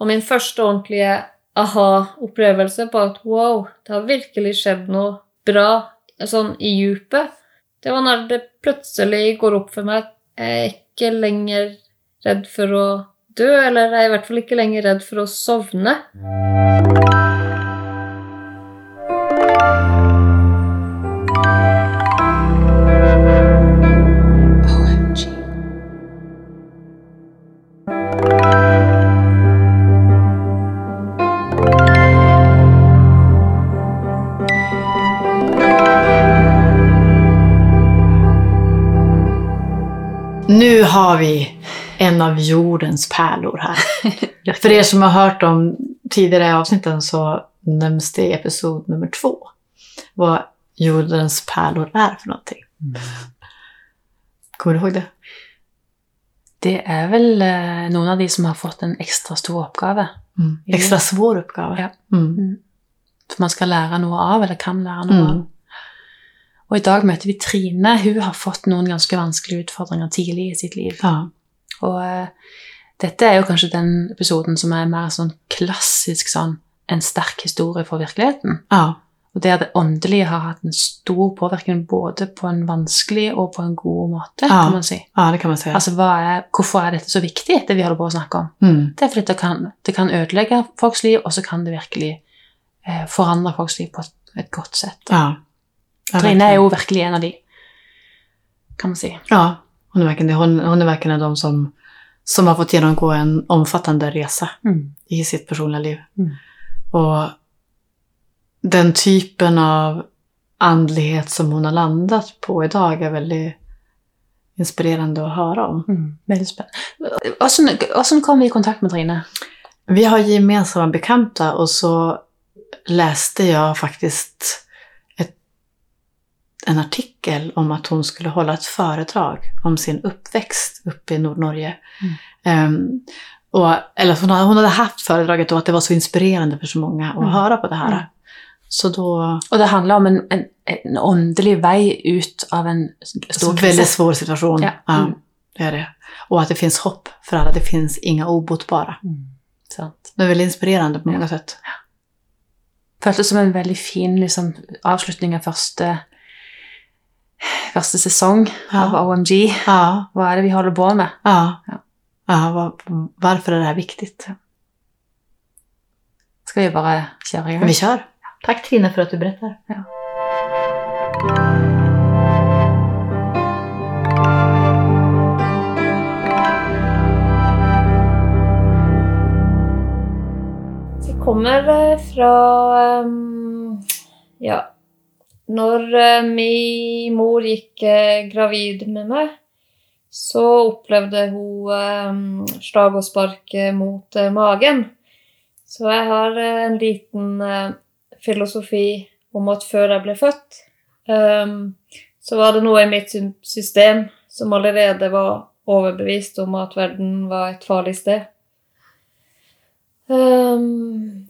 Og min første ordentlige aha-opplevelse på at wow, det har virkelig skjedd noe bra sånn i djupet, det var når det plutselig går opp for meg at jeg er ikke lenger redd for å dø, eller jeg er i hvert fall ikke lenger redd for å sovne. En av jordens pärlor här. För er som har hørt om tidigare avsnitten så nämns det i episod nummer två vad jordens pärlor er for noe? Kommer du ihåg det? Det er vel eh, noen av de som har fått en ekstra stor oppgave. Mm. Ekstra svår oppgave. Ja. Mm. Som man skal lære noe av, eller kan lære noe Mm. av. Og i dag møter vi Trine. Hun har fått noen ganske vanskelige utfordringer tidlig i sitt liv. Ja. Og eh, dette er jo kanskje den episoden som er mer sånn klassisk sånn en sterk historie for virkeligheten. Ja. Og der det åndelige har hatt en stor påvirkning både på en vanskelig og på en god måte, Ja. kan man si. ja, det kan man si. Altså, er, Hvorfor er dette så viktig, det vi holder på å snakke om? Mm. Det er fordi det kan, det kan ødelegge folks liv, og så kan det virkelig eh, forandre folks liv på et, et godt sett. Ja Trine er jo virkelig en av de, kan man si. Ja, hon är verkligen, hon, hon är verkligen de som, som har fått genomgå en omfattande resa Mm. i sitt personliga liv. Mm. Och den typen av andlighet som hon har landat på idag är väldigt inspirerande att höra om. Mm. Veldig spennende. Hvordan, hvordan kom vi i kontakt med Trine? Vi har gemensamma bekanta och så läste jag faktiskt ett, en artikel om att hon skulle hålla ett föredrag om sin uppväxt uppe i Nordnorge. Ehm, och, eller hon hon hade haft föredraget och att det var så inspirerende för så många att Mm. höra på det här. Mm. Så då, Og det handler om en, en, en åndelig vei ut av en stor väldigt Veldig svår situation. Ja. Ja, Mm. det är det. Och att det finns hopp för alla. Det finns inga obotbara. Mm. Sant. Det är väldigt inspirerande på många Ja. sätt. Føltes som en veldig fin liksom, avslutning av første, første sesong av Ja. OMG. Ja, Hva er det vi holder på med? Ja. Ja. ja var, varför är det här viktigt? Skal vi bare kjøre i gang? vi kjører. Takk, Trine for at du berättar. Jeg kommer eh, fra ehm, Ja. Når eh, min mor gikk eh, gravid med meg, så opplevde hun ehm, slag og spark eh, mot eh, magen. Så jeg har eh, en liten eh, filosofi om at før jeg ble født, så var det noe i mitt system som allerede var overbevist om at verden var et farlig sted.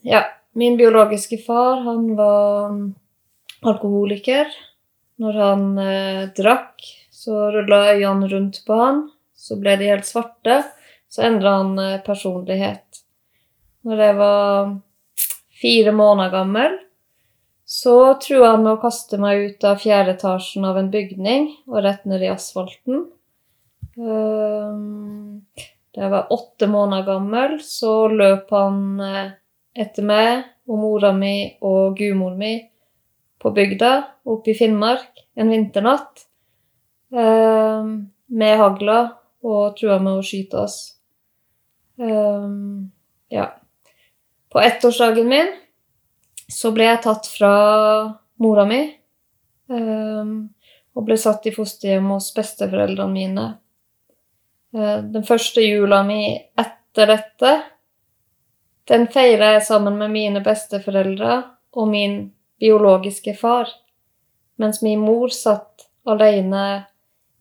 Ja, min biologiske far, han var alkoholiker. Når han eh, drakk, så rulla øynene rundt på han. Så ble de helt svarte. Så endra han eh, personlighet. Når jeg var fire måneder gammel, så trua han med å kaste meg ut av fjerde etasjen av en bygning og rett ned i asfalten. Ehm, da jeg var åtte måneder gammel, så løp han eh, etter meg og mora mi og gudmoren mi på bygda oppe i Finnmark en vinternatt eh, med hagla og trua med å skyte oss. Eh, ja. På ettårsdagen min så ble jeg tatt fra mora mi eh, og ble satt i fosterhjem hos besteforeldrene mine. Eh, Den første jula mi etter dette, den feirer jeg sammen med mine besteforeldre og min biologiske far, mens min mor satt alene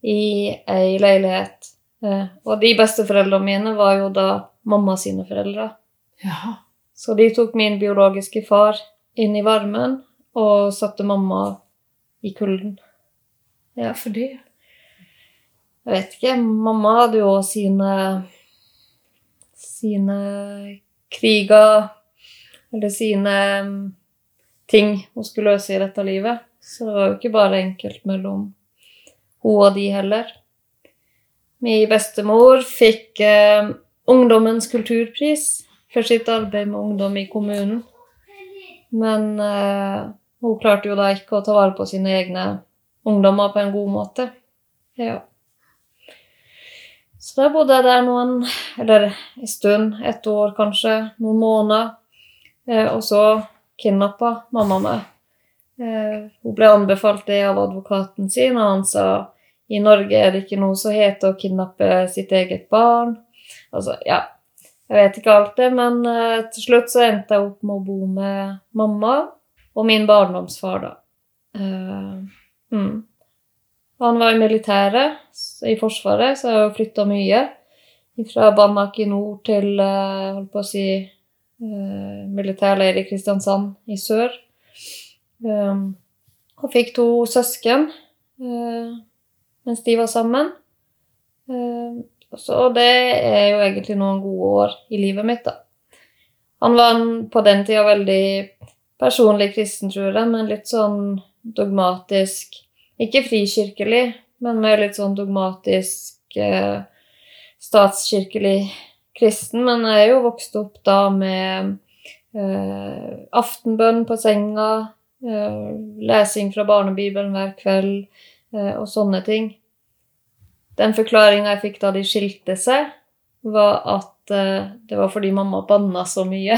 i ei leilighet. Eh, Og de besteforeldrene mine var jo da mamma sine foreldre. Ja. Så de tok min biologiske far inn i varmen og satte mamma i kulden. Ja. for det? Jeg vet ikke. Mamma hadde jo sine Sine kriger eller sine ting hun skulle løse i dette livet. Så det var jo ikke bare enkelt mellom hun og de heller. Min bestemor fikk eh, Ungdommens kulturpris for sitt arbeid med ungdom i kommunen. Men eh, hun klarte jo da ikke å ta vare på sine egne ungdommer på en god måte. Ja. Så da bodde jeg der noen Eller en stund, et år kanskje, noen måneder. Eh, og så kidnappa mamma meg. Eh, hun ble anbefalt det av advokaten sin, og han sa i Norge er det ikke noe som heter å kidnappe sitt eget barn. Altså, ja. Jeg vet ikke alt det, men eh, til slutt så endte jeg opp med å bo med mamma og min barndomsfar, da. Eh, mm. Han var i militæret, i Forsvaret, så jeg har flytta mye. Fra Banak i nord til eh, holdt på å si militærleir i Kristiansand i sør. Um, og fikk to søsken. Uh, mens de var sammen. Eh, så det er jo egentlig noen gode år i livet mitt, da. Han var på den tida veldig personlig kristen, tror jeg, men litt sånn dogmatisk Ikke frikirkelig, men med litt sånn dogmatisk eh, statskirkelig kristen. Men jeg er jo vokst opp da med eh, aftenbønn på senga, eh, lesing fra barnebibelen hver kveld, Eh, og sånne ting. Den forklaringa jeg fikk da de skilte seg, var at uh, det var fordi mamma banna så mye.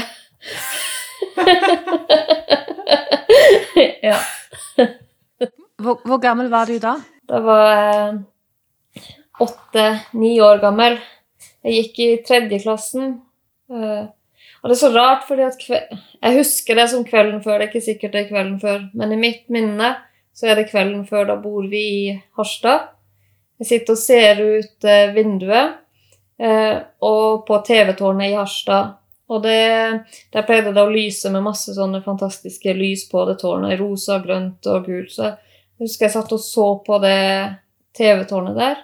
ja. Hvor, hvor, gammel var du da? Da var jeg åtte-ni år gammel. Jeg gikk i tredjeklassen. klassen. og det er så rart, fordi at jeg husker det som kvelden før. Det er ikke sikkert det er kvelden før, men i mitt minne så er det kvelden før, da bor vi i Harstad. Jeg sitter og ser ut eh, vinduet eh, og på TV-tårnet i Harstad. Og det, der pleide det å lyse med masse sånne fantastiske lys på det tårnet. Rosa, grønt og gult. Så jeg husker jeg satt og så på det TV-tårnet der.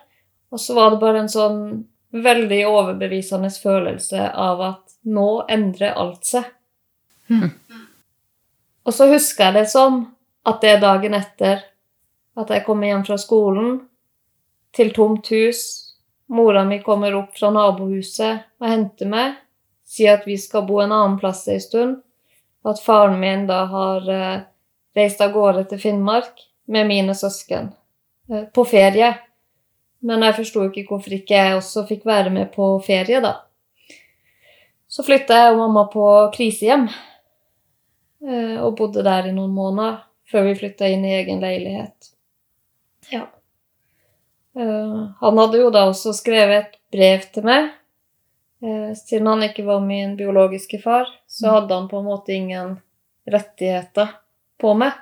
Og så var det bare en sånn veldig overbevisende følelse av at nå endrer alt seg. Mm. Og så husker jeg det som at det er dagen etter at jeg kommer hjem fra skolen, til tomt hus. Mora mi kommer opp fra nabohuset og henter meg, sier at vi skal bo en annen plass en stund, og at faren min da har eh, reist av gårde til Finnmark med mine søsken. Eh, på ferie. Men jeg forsto ikke hvorfor ikke jeg også fikk være med på ferie, da. Så flytta jeg og mamma på krisehjem eh, og bodde der i noen måneder før vi flytta inn i egen leilighet. Ja. Uh, han hadde jo da også skrevet et brev til meg. Uh, siden han ikke var min biologiske far, så mm. hadde han på en måte ingen rettigheter på meg.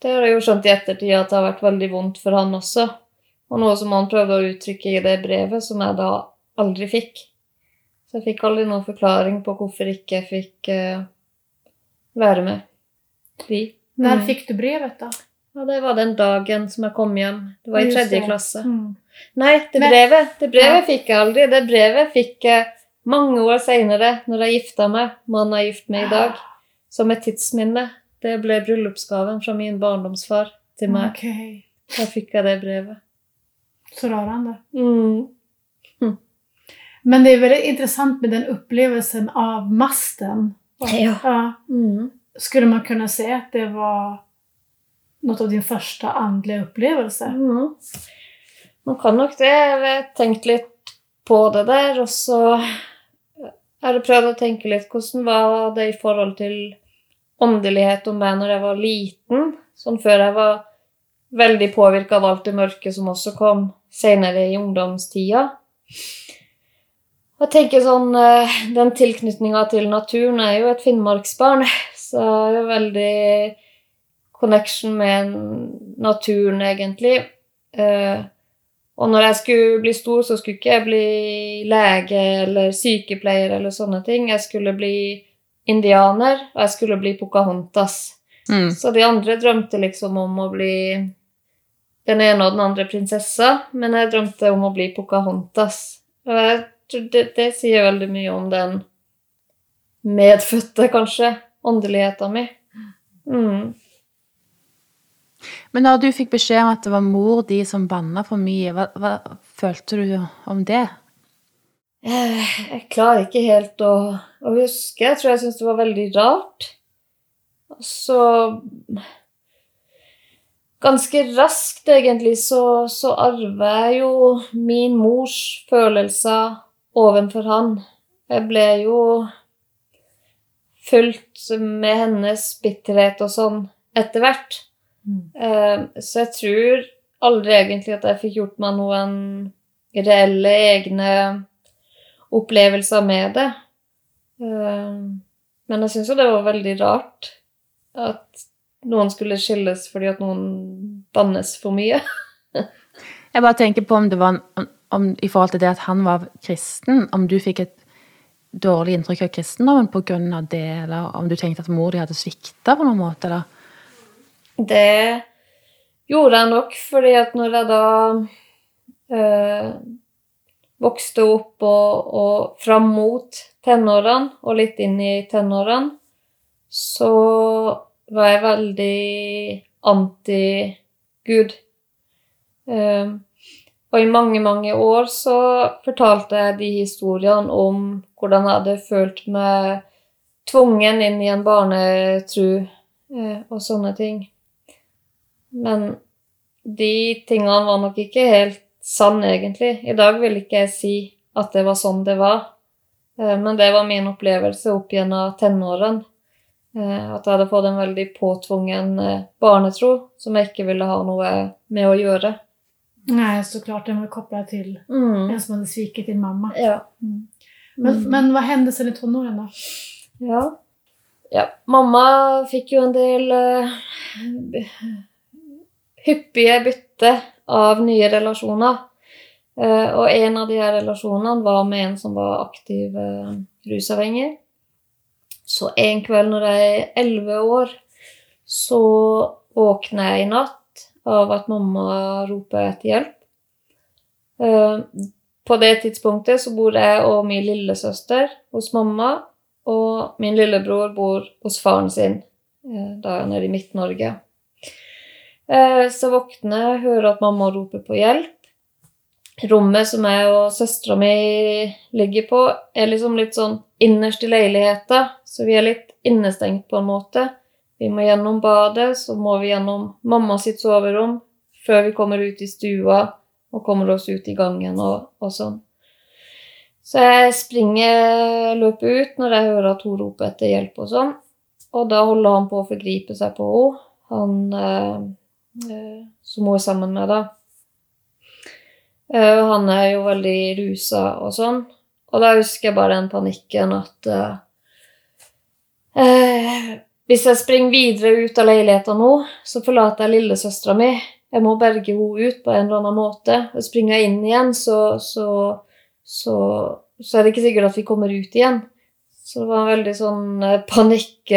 Uh, det har jeg jo skjønt i ettertid at det har vært veldig vondt for han også. Og noe som han prøvde å uttrykke i det brevet, som jeg da aldri fikk. Så jeg fikk aldri noen forklaring på hvorfor ikke jeg fikk være med. Vi. Når mm. fikk du brevet, da? Ja, Det var den dagen som jeg kom hjem. Det var i tredje klasse. Mm. Nei, det brevet, det brevet ja. fikk jeg aldri. Det brevet fikk jeg mange år seinere, når jeg gifta meg mannen jeg er gift med i dag, som et tidsminne. Det ble bryllupsgaven fra min barndomsfar til meg. Okay. Da fikk jeg det brevet. Så rørende. Mm. Hm. Men det er veldig interessant med den opplevelsen av masten Ja. ja. Mm. Skulle man kunne si at det var noe av din første åndelige opplevelse? Mm. Man kan nok det. Jeg har tenkt litt på det der, og så har jeg prøvd å tenke litt hvordan var det i forhold til åndelighet om meg når jeg var liten, sånn før jeg var veldig påvirka av alt det mørke som også kom senere i ungdomstida. Jeg tenker sånn, eh, Den tilknytninga til naturen er jo et finnmarksbarn, så jeg er veldig connection med naturen, egentlig. Eh, og når jeg skulle bli stor, så skulle ikke jeg bli lege eller sykepleier eller sånne ting. Jeg skulle bli indianer, og jeg skulle bli Pocahontas. Mm. Så de andre drømte liksom om å bli den ene og den andre prinsessa, men jeg drømte om å bli Pocahontas. Og jeg tror det, det sier veldig mye om den medfødte, kanskje, åndeligheten min. Mm. Men da du fikk beskjed om at det var mor di som banna for mye, hva, hva følte du om det? Eh, Jeg klarer ikke helt å, å huske. Jeg tror jeg syntes det var veldig rart. Og så Ganske raskt, egentlig, så, så arver jeg jo min mors følelser ovenfor han. Jeg ble jo fulgt med hennes bitterhet og sånn etter hvert. Mm. Eh, Så jeg tror aldri egentlig at jeg fikk gjort meg noen reelle egne opplevelser med det. Eh, Men jeg syns jo det var veldig rart at noen skulle skilles fordi at noen bannes for mye. Jeg bare tenker på om det var en, om, I forhold til det at han var kristen, om du fikk et dårlig inntrykk av kristendommen av det, eller om du tenkte at mor di hadde svikta på noen måte, eller? Det gjorde jeg nok, fordi at når jeg da øh, vokste opp og, og fram mot tenårene, og litt inn i tenårene, så var jeg veldig anti-Gud. Eh, og i mange, mange år så fortalte jeg de historiene om hvordan jeg hadde følt meg tvungen inn i en barnetru eh, og sånne ting. Men de tingene var nok ikke helt sanne, egentlig. I dag vil ikke jeg si at det var sånn det var. Eh, Men det var min opplevelse opp gjennom tenårene. Eh, At jeg hadde fått en veldig påtvungen eh, barnetro som jeg ikke ville ha noe med å gjøre. Nei, så klart. Den var kopplad till Mm. en som hadde svikit din mamma. Ja. Mm. Men, Mm. men hva hendte sen i tonåren da? Ja. ja. Mamma fikk jo en del uh, hyppige bytte av nye relasjoner. Eh, og en av de her relasjonene var med en som var aktiv eh, rusavhengig. Så en kveld når jeg er elleve år, så våkner jeg i natt av at mamma roper etter hjelp. Eh, på det tidspunktet så bor jeg og min lillesøster hos mamma, og min lillebror bor hos faren sin, da nede i Midt-Norge. Så våkner jeg, hører at mamma roper på hjelp. Rommet som jeg og søstera mi ligger på, er liksom litt sånn innerst i leiligheta, så vi er litt innestengt på en måte. Vi må gjennom badet, så må vi gjennom mamma sitt soverom før vi kommer ut i stua og kommer oss ut i gangen og, og sånn. Så jeg springer, løper ut når jeg hører at hun roper etter hjelp og sånn. Og da holder han på å forgripe seg på henne, han eh, eh, som hun er sammen med, da. Eh, og han er jo veldig rusa og sånn. Og da husker jeg bare den panikken at eh, eh, Hvis jeg springer videre ut av leiligheten nå, så forlater jeg lillesøstera mi. Jeg må berge henne ut på en eller annen måte. Og springer jeg inn igjen, så, så, så, så er det ikke sikkert at vi kommer ut igjen. Så det var en veldig sånn eh, panikk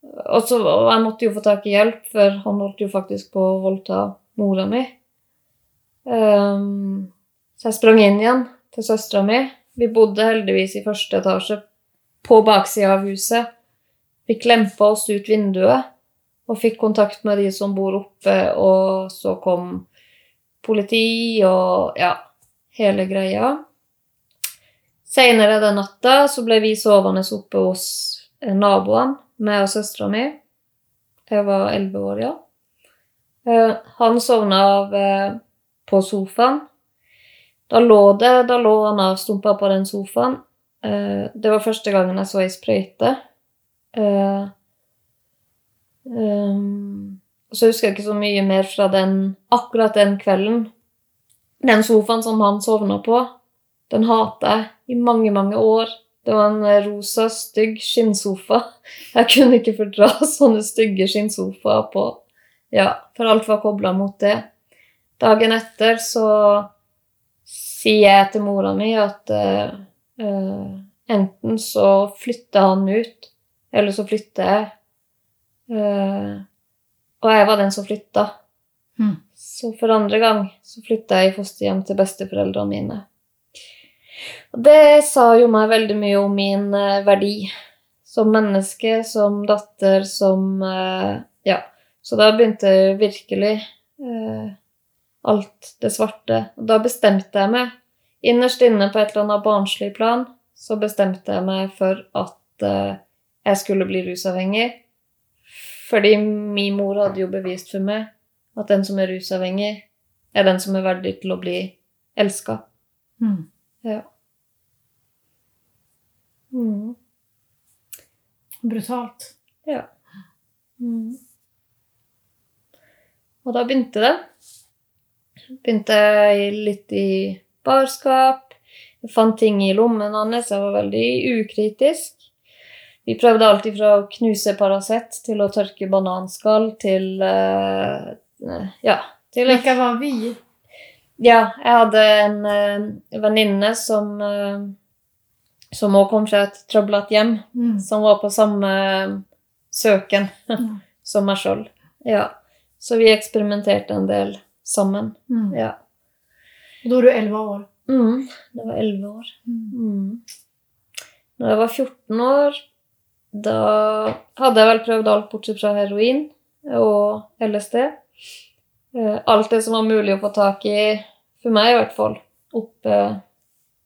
og jeg måtte jo få tak i hjelp, for han holdt jo faktisk på å voldta mora mi. Ehm, så jeg sprang inn igjen til søstera mi. Vi bodde heldigvis i første etasje på baksida av huset. Vi klempa oss ut vinduet og fikk kontakt med de som bor oppe, og så kom politi og ja, hele greia. Seinere den natta så ble vi sovende oppe hos naboen, naboene, meg og søstera mi. Jeg var elleve år, ja. Eh, Han sovna av eh, på sofaen. Da lå, det, da lå han avstumpa på den sofaen. Eh, Det var første gangen jeg så ei sprøyte. Eh, ehm, og så husker jeg ikke så mye mer fra den, akkurat den kvelden. Den sofaen som han sovna på, den hata jeg i mange, mange år. Det var en rosa, stygg skinnsofa. Jeg kunne ikke fordra sånne stygge skinnsofaer på Ja, for alt var kobla mot det. Dagen etter så sier jeg til mora mi at uh, enten så flytter han ut, eller så flytter jeg. Uh, og jeg var den som flytta. Mm. Så for andre gang så flytta jeg i fosterhjem til besteforeldrene mine. Og det sa jo meg veldig mye om min uh, verdi som menneske, som datter, som Ja. Så da begynte jeg virkelig alt det svarte. Og da bestemte jeg meg. Innerst inne på et eller annet barnslig plan så bestemte jeg meg for at uh, jeg skulle bli rusavhengig. Fordi min mor hadde jo bevist for meg at den som er rusavhengig, er den som er verdig til å bli elska. Mm. Ja. Mm. Brutalt. Ja. Mm. Og da begynte det. Begynte litt i barskap. Jeg fant ting i lommen hans. Jeg var veldig ukritisk. Vi prøvde alltid fra å knuse Paracet til å tørke bananskall til uh, Ja. Til Vilka var vi? Ja, jeg hadde en uh, venninne som uh, som òg kom fra et trøblete hjem, Mm. som var på samme søken Mm. som meg sjøl. Ja. Så vi eksperimenterte en del sammen. Mm. Ja. Og da var du 11 år. Mm, det var 11 år. Mm. Mm. Når jeg var 14 år, da hadde jeg vel prøvd alt bortsett fra heroin og LSD. Eh, Alt det som var mulig å få tak i, for meg i hvert fall, oppe,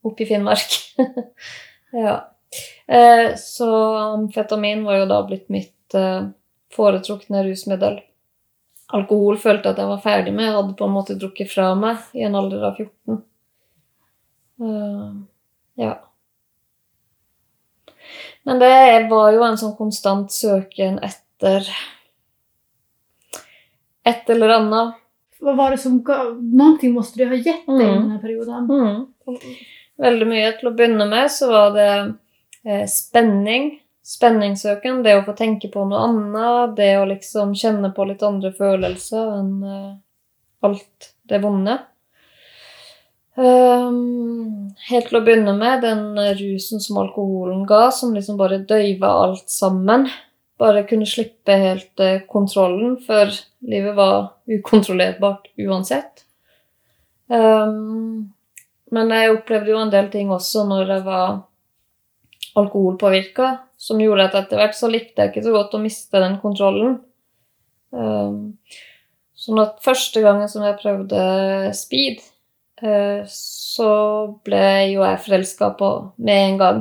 oppe i Finnmark. ja. Eh, Så amfetamin var jo da blitt mitt eh, foretrukne rusmiddel. Alkohol følte jeg at jeg var ferdig med. Jeg hadde på en måte drukket fra meg i en alder av 14. Uh, ja. Men det var jo en sånn konstant søken etter et eller annet. Hva var det som gav... ting måtte du ha gitt deg Mm. i denne perioden. Mm. Veldig mye. Til å begynne med så var det eh, spenning. Spenningssøken, det å få tenke på noe annet, det å liksom kjenne på litt andre følelser enn uh, alt det vonde. Um, helt til å begynne med den rusen som alkoholen ga, som liksom bare døyva alt sammen. Bare kunne slippe helt uh, kontrollen, for livet var ukontrollerbart uansett. Um, men jeg opplevde jo en del ting også når jeg var alkoholpåvirka, som gjorde at etter hvert så likte jeg ikke så godt å miste den kontrollen. Ehm, sånn at første gangen som jeg prøvde speed, eh, så ble jo jeg forelska på med en gang.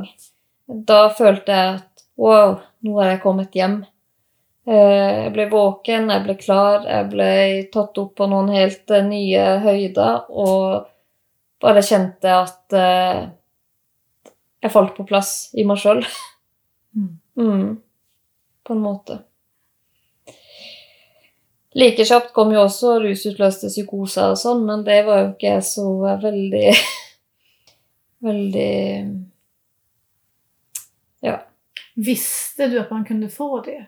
Da følte jeg at wow, nå har jeg kommet hjem. Eh, Jeg ble våken, jeg ble klar, jeg ble tatt opp på noen helt eh, nye høyder og bare kjente at jeg falt på plass i meg sjøl. Mm. Mm. På en måte. Like kjapt kom jo også rusutløste psykoser og sånn, men det var jo ikke så veldig Veldig Ja. Visste du at man kunne få det?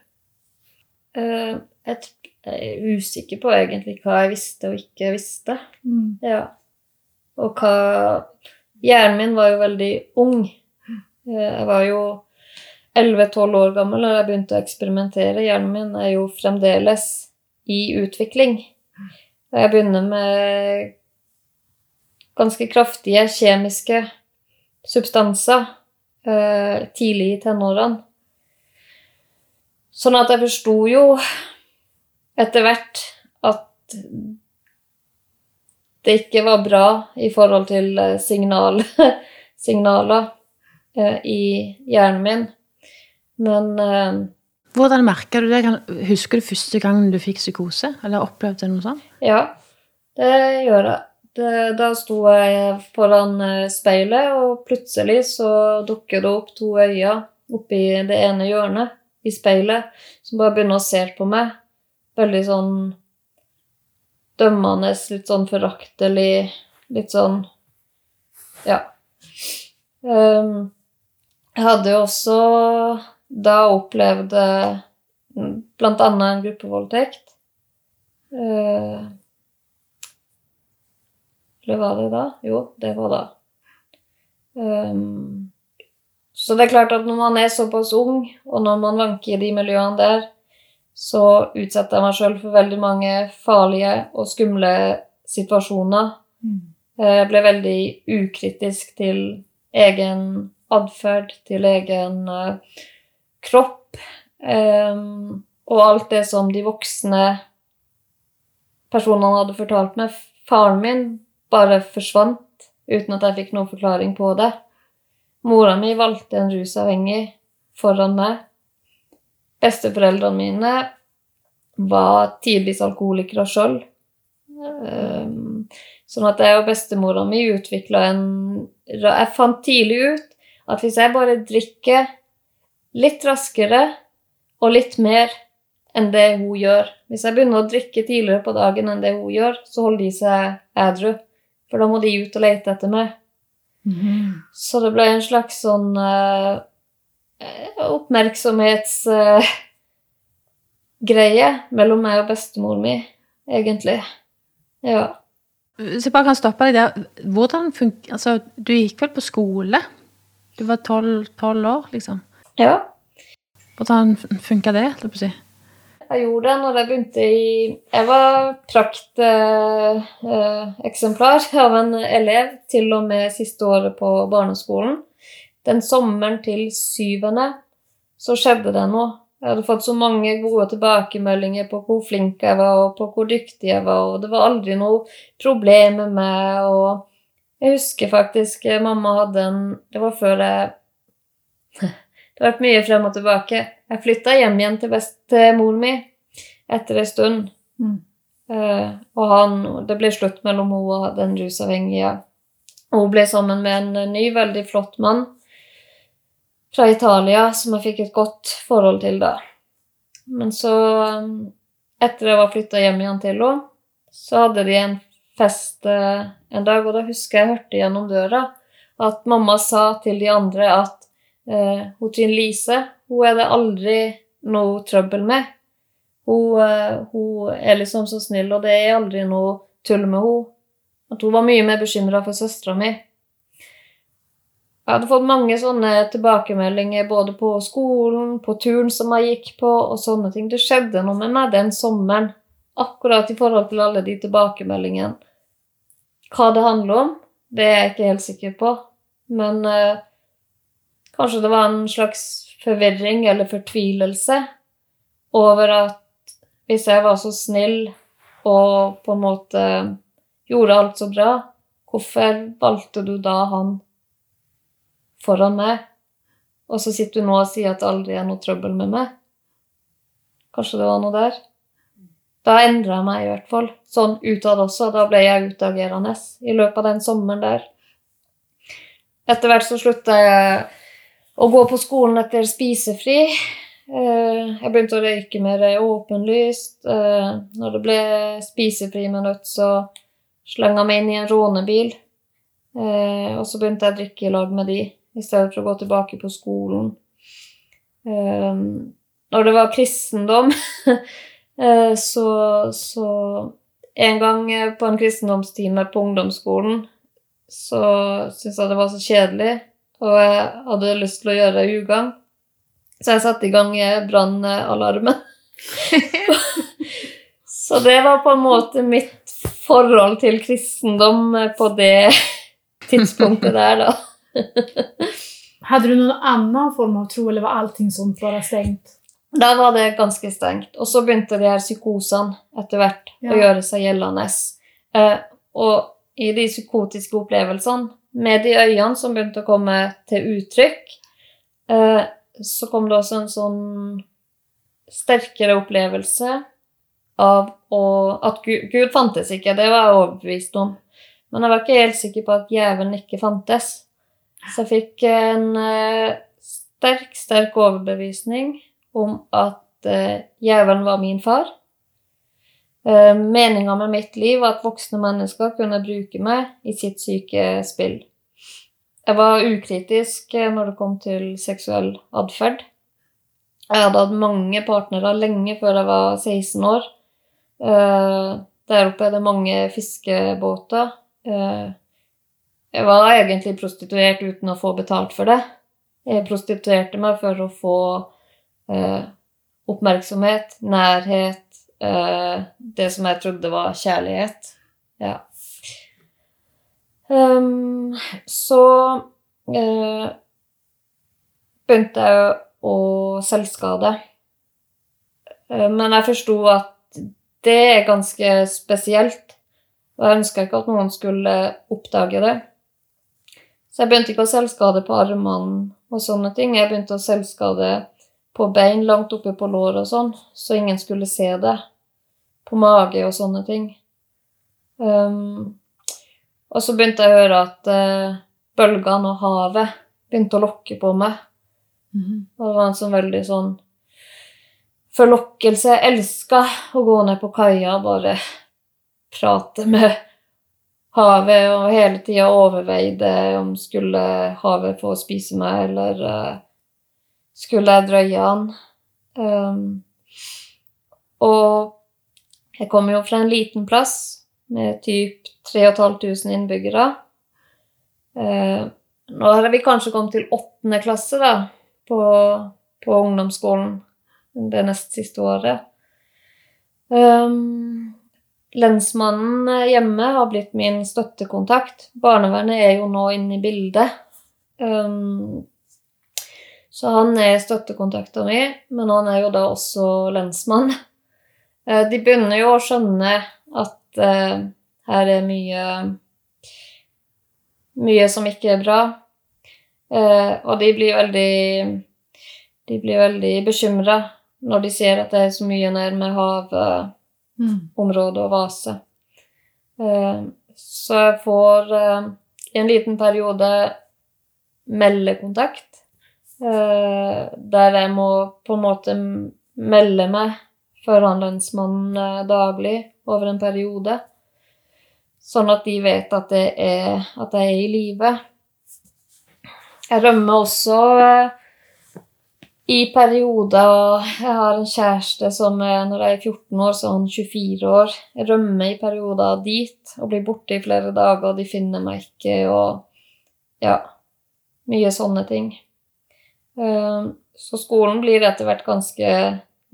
Uh, jeg, er usikker på egentlig hva jeg visste og ikke visste. Mm. Ja. Og hva Hjernen min var jo veldig ung. Eh, Jeg var jo 11-12 år gammel da jeg begynte å eksperimentere. Hjernen min er jo fremdeles i utvikling. Jeg begynner med ganske kraftige kjemiske substanser eh, tidlig i tenårene. Sånn at jeg forsto jo etter hvert at det ikke var bra i forhold til eh, signal, signaler eh, i hjernen min. Men eh, Hvordan merka du det? Husker du første gang du fikk psykose? Eller opplevde noe sånt? ja, det gjør jeg. Det, da sto jeg foran eh, speilet, og plutselig så dukker det opp to øyne oppi det ene hjørnet i speilet, som bare begynner å se på meg. Veldig sånn dømmende, litt sånn foraktelig, litt sånn Ja. Um, jeg hadde jo også da opplevde bl.a. en gruppevoldtekt. Eh, eller var det da? Jo, det var da. Ehm, så det er klart at når man er såpass ung, og når man vanker i de miljøene der, så utsetter jeg meg sjøl for veldig mange farlige og skumle situasjoner. Mm. Jeg ble veldig ukritisk til egen atferd, til egen eh, kropp. um, og alt det som de voksne personene hadde fortalt meg. Faren min bare forsvant uten at jeg fikk noen forklaring på det. Mora mi valgte en rusavhengig foran meg. Besteforeldrene mine var tidvis alkoholikere sjøl. Sånn at jeg og bestemora mi utvikla en Jeg fant tidlig ut at hvis jeg bare drikker litt raskere og litt mer enn det hun gjør Hvis jeg begynner å drikke tidligere på dagen enn det hun gjør, så holder de seg ædru. For da må de ut og lete etter meg. Så det ble en slags sånn uh, oppmerksomhetsgreie uh, mellom meg og bestemor mi, egentlig. Ja. Hvis jeg bare kan stoppe deg der. Hvordan funker altså, Du gikk vel på skole? Du var tolv år, liksom. Ja. Hvordan funka det? jeg? Jeg gjorde det når jeg begynte i Jeg var prakteksemplar av en elev til og med siste året på barneskolen. Den sommeren til syvende så skjedde det noe. Jeg hadde fått så mange gode tilbakemeldinger på hvor flink jeg var, og på hvor dyktig jeg var, og det var aldri noe problem med meg. og Jeg husker faktisk eh, mamma hadde en Det var før jeg Det har vært mye frem og tilbake. Jeg flytta hjem igjen til bestemor mi etter en stund. Mm. Uh, og han, det ble slutt mellom hun og den rusavhengige. Og hun ble sammen med en ny, veldig flott mann fra Italia som jeg fikk et godt forhold til da. Men så, eh, etter jeg var flytta hjem igjen til henne, så hadde de en fest eh, en dag, og da husker jeg jeg hørte gjennom døra at mamma sa til de andre at eh, hun Trine Lise, hun er det aldri noe trøbbel med. Hun, eh, hun er liksom så snill, og det er aldri noe tull med henne. At hun var mye mer bekymra for søstera mi. Jeg hadde fått mange sånne tilbakemeldinger både på skolen, på turen som jeg gikk på, og sånne ting. Det skjedde noe med meg den sommeren, akkurat i forhold til alle de tilbakemeldingene. Hva det handler om, det er jeg ikke helt sikker på, men eh, kanskje det var en slags forvirring eller fortvilelse over at hvis jeg var så snill og på en måte gjorde alt så bra, hvorfor valgte du da han foran meg? Og så sitter du nå og sier at det aldri er noe trøbbel med meg. Kanskje det var noe der? Da endra jeg meg i hvert fall. Sånn utad også. Da ble jeg utagerende i løpet av den sommeren der. Etter hvert så slutta jeg å gå på skolen etter spisefri. Eh, Jeg begynte å røyke mer åpenlyst. Eh, Når det ble spisefri minutt, så slang jeg meg inn i en rånebil. Eh, Og så begynte jeg å drikke i lag med de, i stedet for å gå tilbake på skolen. Når det var kristendom, så, så En gang på en kristendomstime på ungdomsskolen så syntes jeg det var så kjedelig, og jeg hadde lyst til å gjøre ugagn. Så jeg satte i gang brannalarmen. så det var på en måte mitt forhold til kristendom på det tidspunktet der, da. hadde du noen annen form av tro eller var allting sånn bare stengt? Da var det ganske stengt. Og så begynte de her psykosene etter hvert Ja. å gjøre seg gjeldende. Eh, og i de psykotiske opplevelsene, med de øynene som begynte å komme til uttrykk, eh, så kom det også en sånn sterkere opplevelse av å, at Gud, Gud fantes ikke. Det var jeg overbevist om. Men jeg var ikke helt sikker på at djevelen ikke fantes. Så jeg fikk en eh, sterk, sterk overbevisning om at eh, djevelen var min far. Eh, Meninga med mitt liv var at voksne mennesker kunne bruke meg i sitt syke spill. Jeg var ukritisk eh, når det kom til seksuell atferd. Jeg hadde hatt mange partnere lenge før jeg var 16 år. Eh, Der oppe er det mange fiskebåter. Jeg var egentlig prostituert uten å få betalt for det. Jeg prostituerte meg for å få oppmerksomhet, nærhet, eh, det som jeg trodde var kjærlighet. Ja. Um, så uh, begynte jeg å selvskade. Uh, men jeg forsto at det er ganske spesielt, og jeg ønska ikke at noen skulle oppdage det. Så jeg begynte ikke å selvskade på armene og sånne ting. Jeg begynte å selvskade på bein langt oppe på låret og sånn, så ingen skulle se det. På mage og sånne ting. Um, og så begynte jeg å høre at uh, bølgene og havet begynte å lokke på meg. Mhm. Og det var en sånn veldig sånn forlokkelse. Jeg elska å gå ned på kaia og bare prate med havet, og hele tida overveide om skulle havet få spise meg, eller eh, skulle jeg drøye an. Um, og jeg kommer jo fra en liten plass med typ 3500 innbyggere. Uh, nå har vi kanskje kommet til åttende klasse, da, på, på ungdomsskolen det nest siste året. Um, lensmannen hjemme har blitt min støttekontakt. Barnevernet er jo nå inne i bildet. Um, så han er støttekontakta mi, men han er jo da også lensmann. Eh, de begynner jo å skjønne at eh, her er mye Mye som ikke er bra. Eh, og de blir veldig De blir veldig bekymra når de ser at det er så mye nærme havområdet Mm. og vase. Så jeg får i en liten periode meldekontakt, der jeg må på en måte melde meg foran lensmannen eh, daglig over en periode, sånn at de vet at, er, at jeg er i live. Jeg rømmer også eh, i perioder Jeg har en kjæreste som er, når jeg er 14 år, så er han 24 år. Jeg rømmer i perioder dit og blir borte i flere dager, og de finner meg ikke, og ja Mye sånne ting. Eh, Så skolen blir etter hvert ganske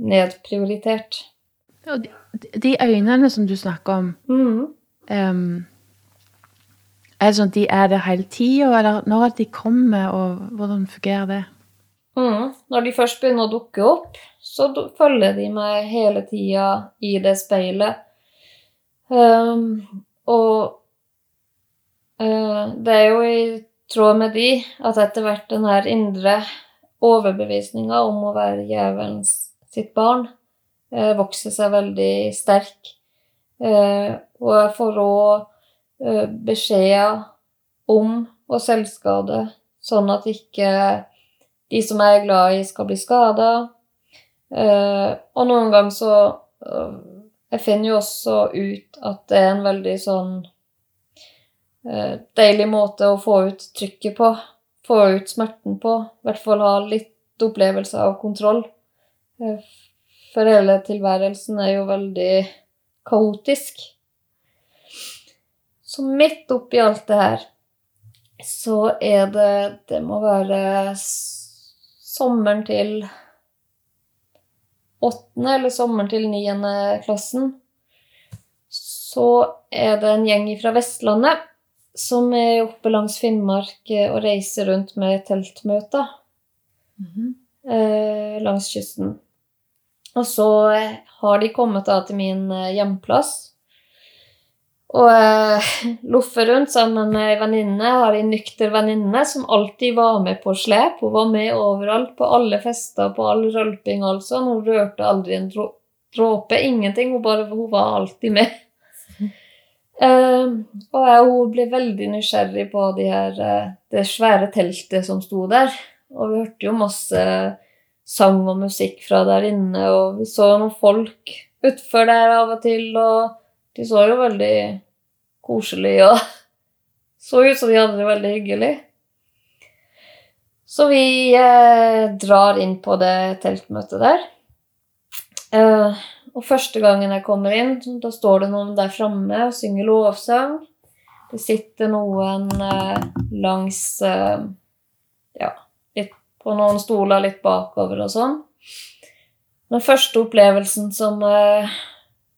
nedprioritert. Ja, de, de øynene som du snakker om, mm. um, er det sånn at de er der hele tida, eller når de kommer, og hvordan fungerer det? Mm. Når de først begynner å dukke opp, så følger de meg hele tida i det speilet. Um, og uh, det er jo i tråd med de at etter hvert den her indre overbevisninga om å være jævelens sitt barn eh, vokser seg veldig sterk. Eh, og jeg får òg eh, beskjeder om å selvskade, sånn at ikke de som jeg er glad i, skal bli skada. Eh, og noen ganger så eh, Jeg finner jo også ut at det er en veldig sånn eh, deilig måte å få ut trykket på. Få ut smerten på. I hvert fall ha litt opplevelse av kontroll. Eh, for hele tilværelsen er jo veldig kaotisk. Så midt oppi alt det her så er det Det må være sommeren til åttende eller sommeren til niende klassen. Så er det en gjeng fra Vestlandet som er oppe langs Finnmark eh, og reiser rundt med teltmøter Mhm. eh, langs kysten. Og så eh, har de kommet da til min hjemplass. Og eh, loffer rundt sammen med ei venninne. Har ei nykter venninne som alltid var med på slep. Hun var med overalt, på alle fester, på all rølping og alt sånn. Hun rørte aldri en dråpe, ingenting. Hun, bare, hun var alltid med. Eh, og jeg, hun ble veldig nysgjerrig på de her, uh, det svære teltet som sto der. Og vi hørte jo masse sang og musikk fra der inne, og vi så noen folk utfor der av og til, og de så jo veldig koselige og så ut som de hadde det veldig hyggelig. Så vi uh, drar inn på det teltmøtet der. Eh, og første gangen jeg kommer inn, da står det noen der framme og synger lovsang. Det sitter noen eh, langs eh, Ja, litt på noen stoler litt bakover og sånn. Den første opplevelsen som jeg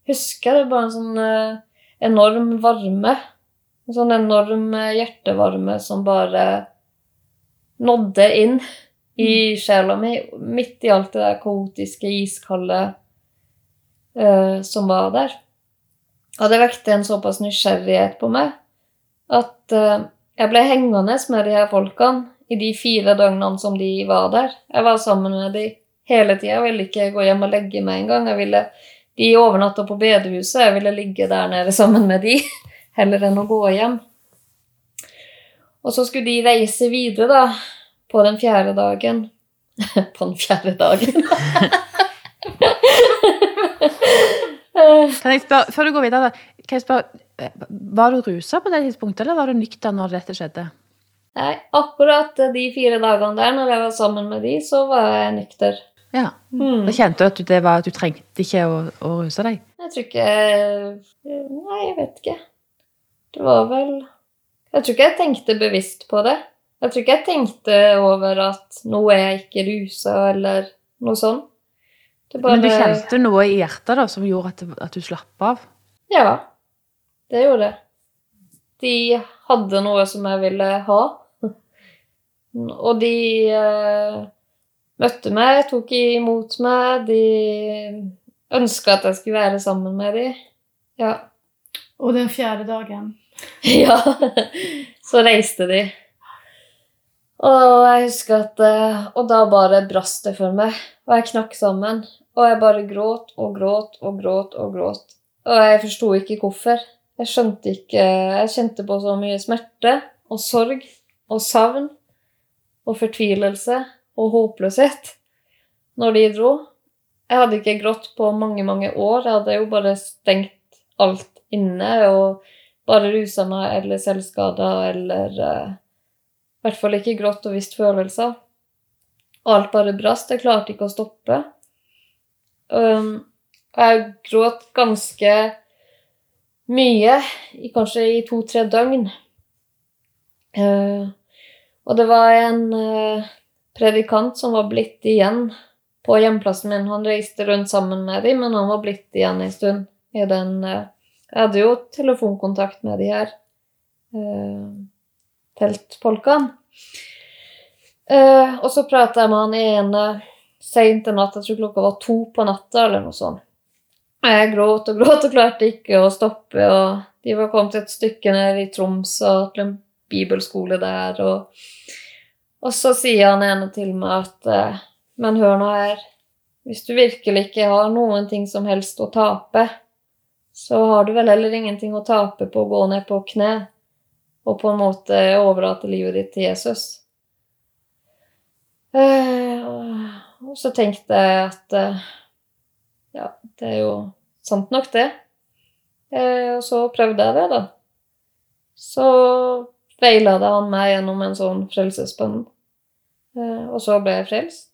husker, det er bare en sånn eh, enorm varme. En sånn enorm eh, hjertevarme som bare nådde inn i sjela mi, midt i alt det der kaotiske, iskalde eh, som var der. Og det vekte en såpass nysgjerrighet på meg at eh, jeg ble hengende med de her folkene i de fire døgnene som de var der. Jeg var sammen med de hele tida. Jeg ville ikke gå hjem og legge meg engang. De overnatta på bedehuset. Jeg ville ligge der nede sammen med de, heller enn å gå hjem. Og så skulle de reise videre, da, på den fjerde dagen. på den fjerde dagen. Kan jeg spørre, før du går videre, kan jeg spørre, eh, var du rusa på det tidspunktet, eller var du nykter når dette skjedde? Nei, akkurat de fire dagene der, når jeg var sammen med de, så var jeg nykter. Ja. Mm. Da kjente du at du, det var, at du trengte ikke å, å ruse deg? Jeg tror ikke Nei, jeg vet ikke. Det var vel Jeg tror ikke jeg tenkte bevisst på det. Jeg tror ikke jeg tenkte over at nå er jeg ikke rusa, eller noe sånt. Det bare Men du kjente noe i hjertet da, som gjorde at, at du slapp av? Ja, det gjorde det. De hadde noe som jeg ville ha. Og de eh, møtte meg, tok imot meg, de ønska at jeg skulle være sammen med dem. Ja. Og den fjerde dagen. ja. Så reiste de. Og jeg husker at eh, Og da bare brast det for meg. Og jeg knakk sammen. Og jeg bare gråt og gråt og gråt og gråt. Og jeg forsto ikke hvorfor. Jeg skjønte ikke Jeg kjente på så mye smerte og sorg og savn og fortvilelse og håpløshet når de dro. Jeg hadde ikke grått på mange, mange år. Jeg hadde jo bare stengt alt inne og bare rusa meg eller selvskada eller uh, i hvert fall ikke grått og visst følelser. Alt bare brast. Jeg klarte ikke å stoppe. Um, jeg gråt ganske mye, kanskje i to-tre døgn. Eh, og det var en eh, predikant som var blitt igjen på hjemplassen min. Han reiste rundt sammen med dem, men han var blitt igjen en stund. I den, eh, jeg hadde jo telefonkontakt med de her teltfolkene. Eh, og så prata jeg med han ene seint en natt, jeg tror klokka var to på natta eller noe sånt. Jeg gråt og gråt og klarte ikke å stoppe, og de var kommet et stykke ned i Troms og til en bibelskole der, og, og så sier han ene til meg at eh, Men hør nå her, hvis du virkelig ikke har noen ting som helst å tape, så har du vel heller ingenting å tape på å gå ned på kne og på en måte overlate livet ditt til Jesus. Eh, og så tenkte jeg at eh, ja, det er jo sant nok, det. Eh, og så prøvde jeg det, da. Så veileda han meg gjennom en sånn frelsesbønn, eh, og så ble jeg frelst.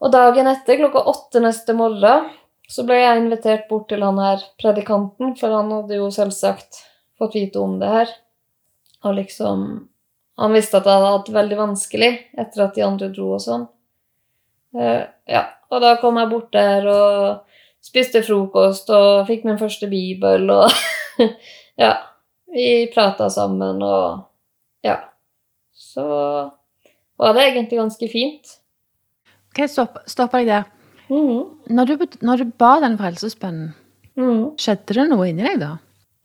Og dagen etter, klokka åtte neste morgen, så ble jeg invitert bort til han her predikanten, for han hadde jo selvsagt fått vite om det her. Og liksom Han visste at jeg hadde hatt det veldig vanskelig etter at de andre dro og sånn. Eh, ja, og da kom jeg bort der og spiste frokost og fikk min første bibel og Ja. Vi prata sammen og Ja. Så var det egentlig ganske fint. Ok, stopp, stopper deg der. Mhm. Når du, når du ba den frelsesbønnen, Mhm. skjedde det noe inni deg da?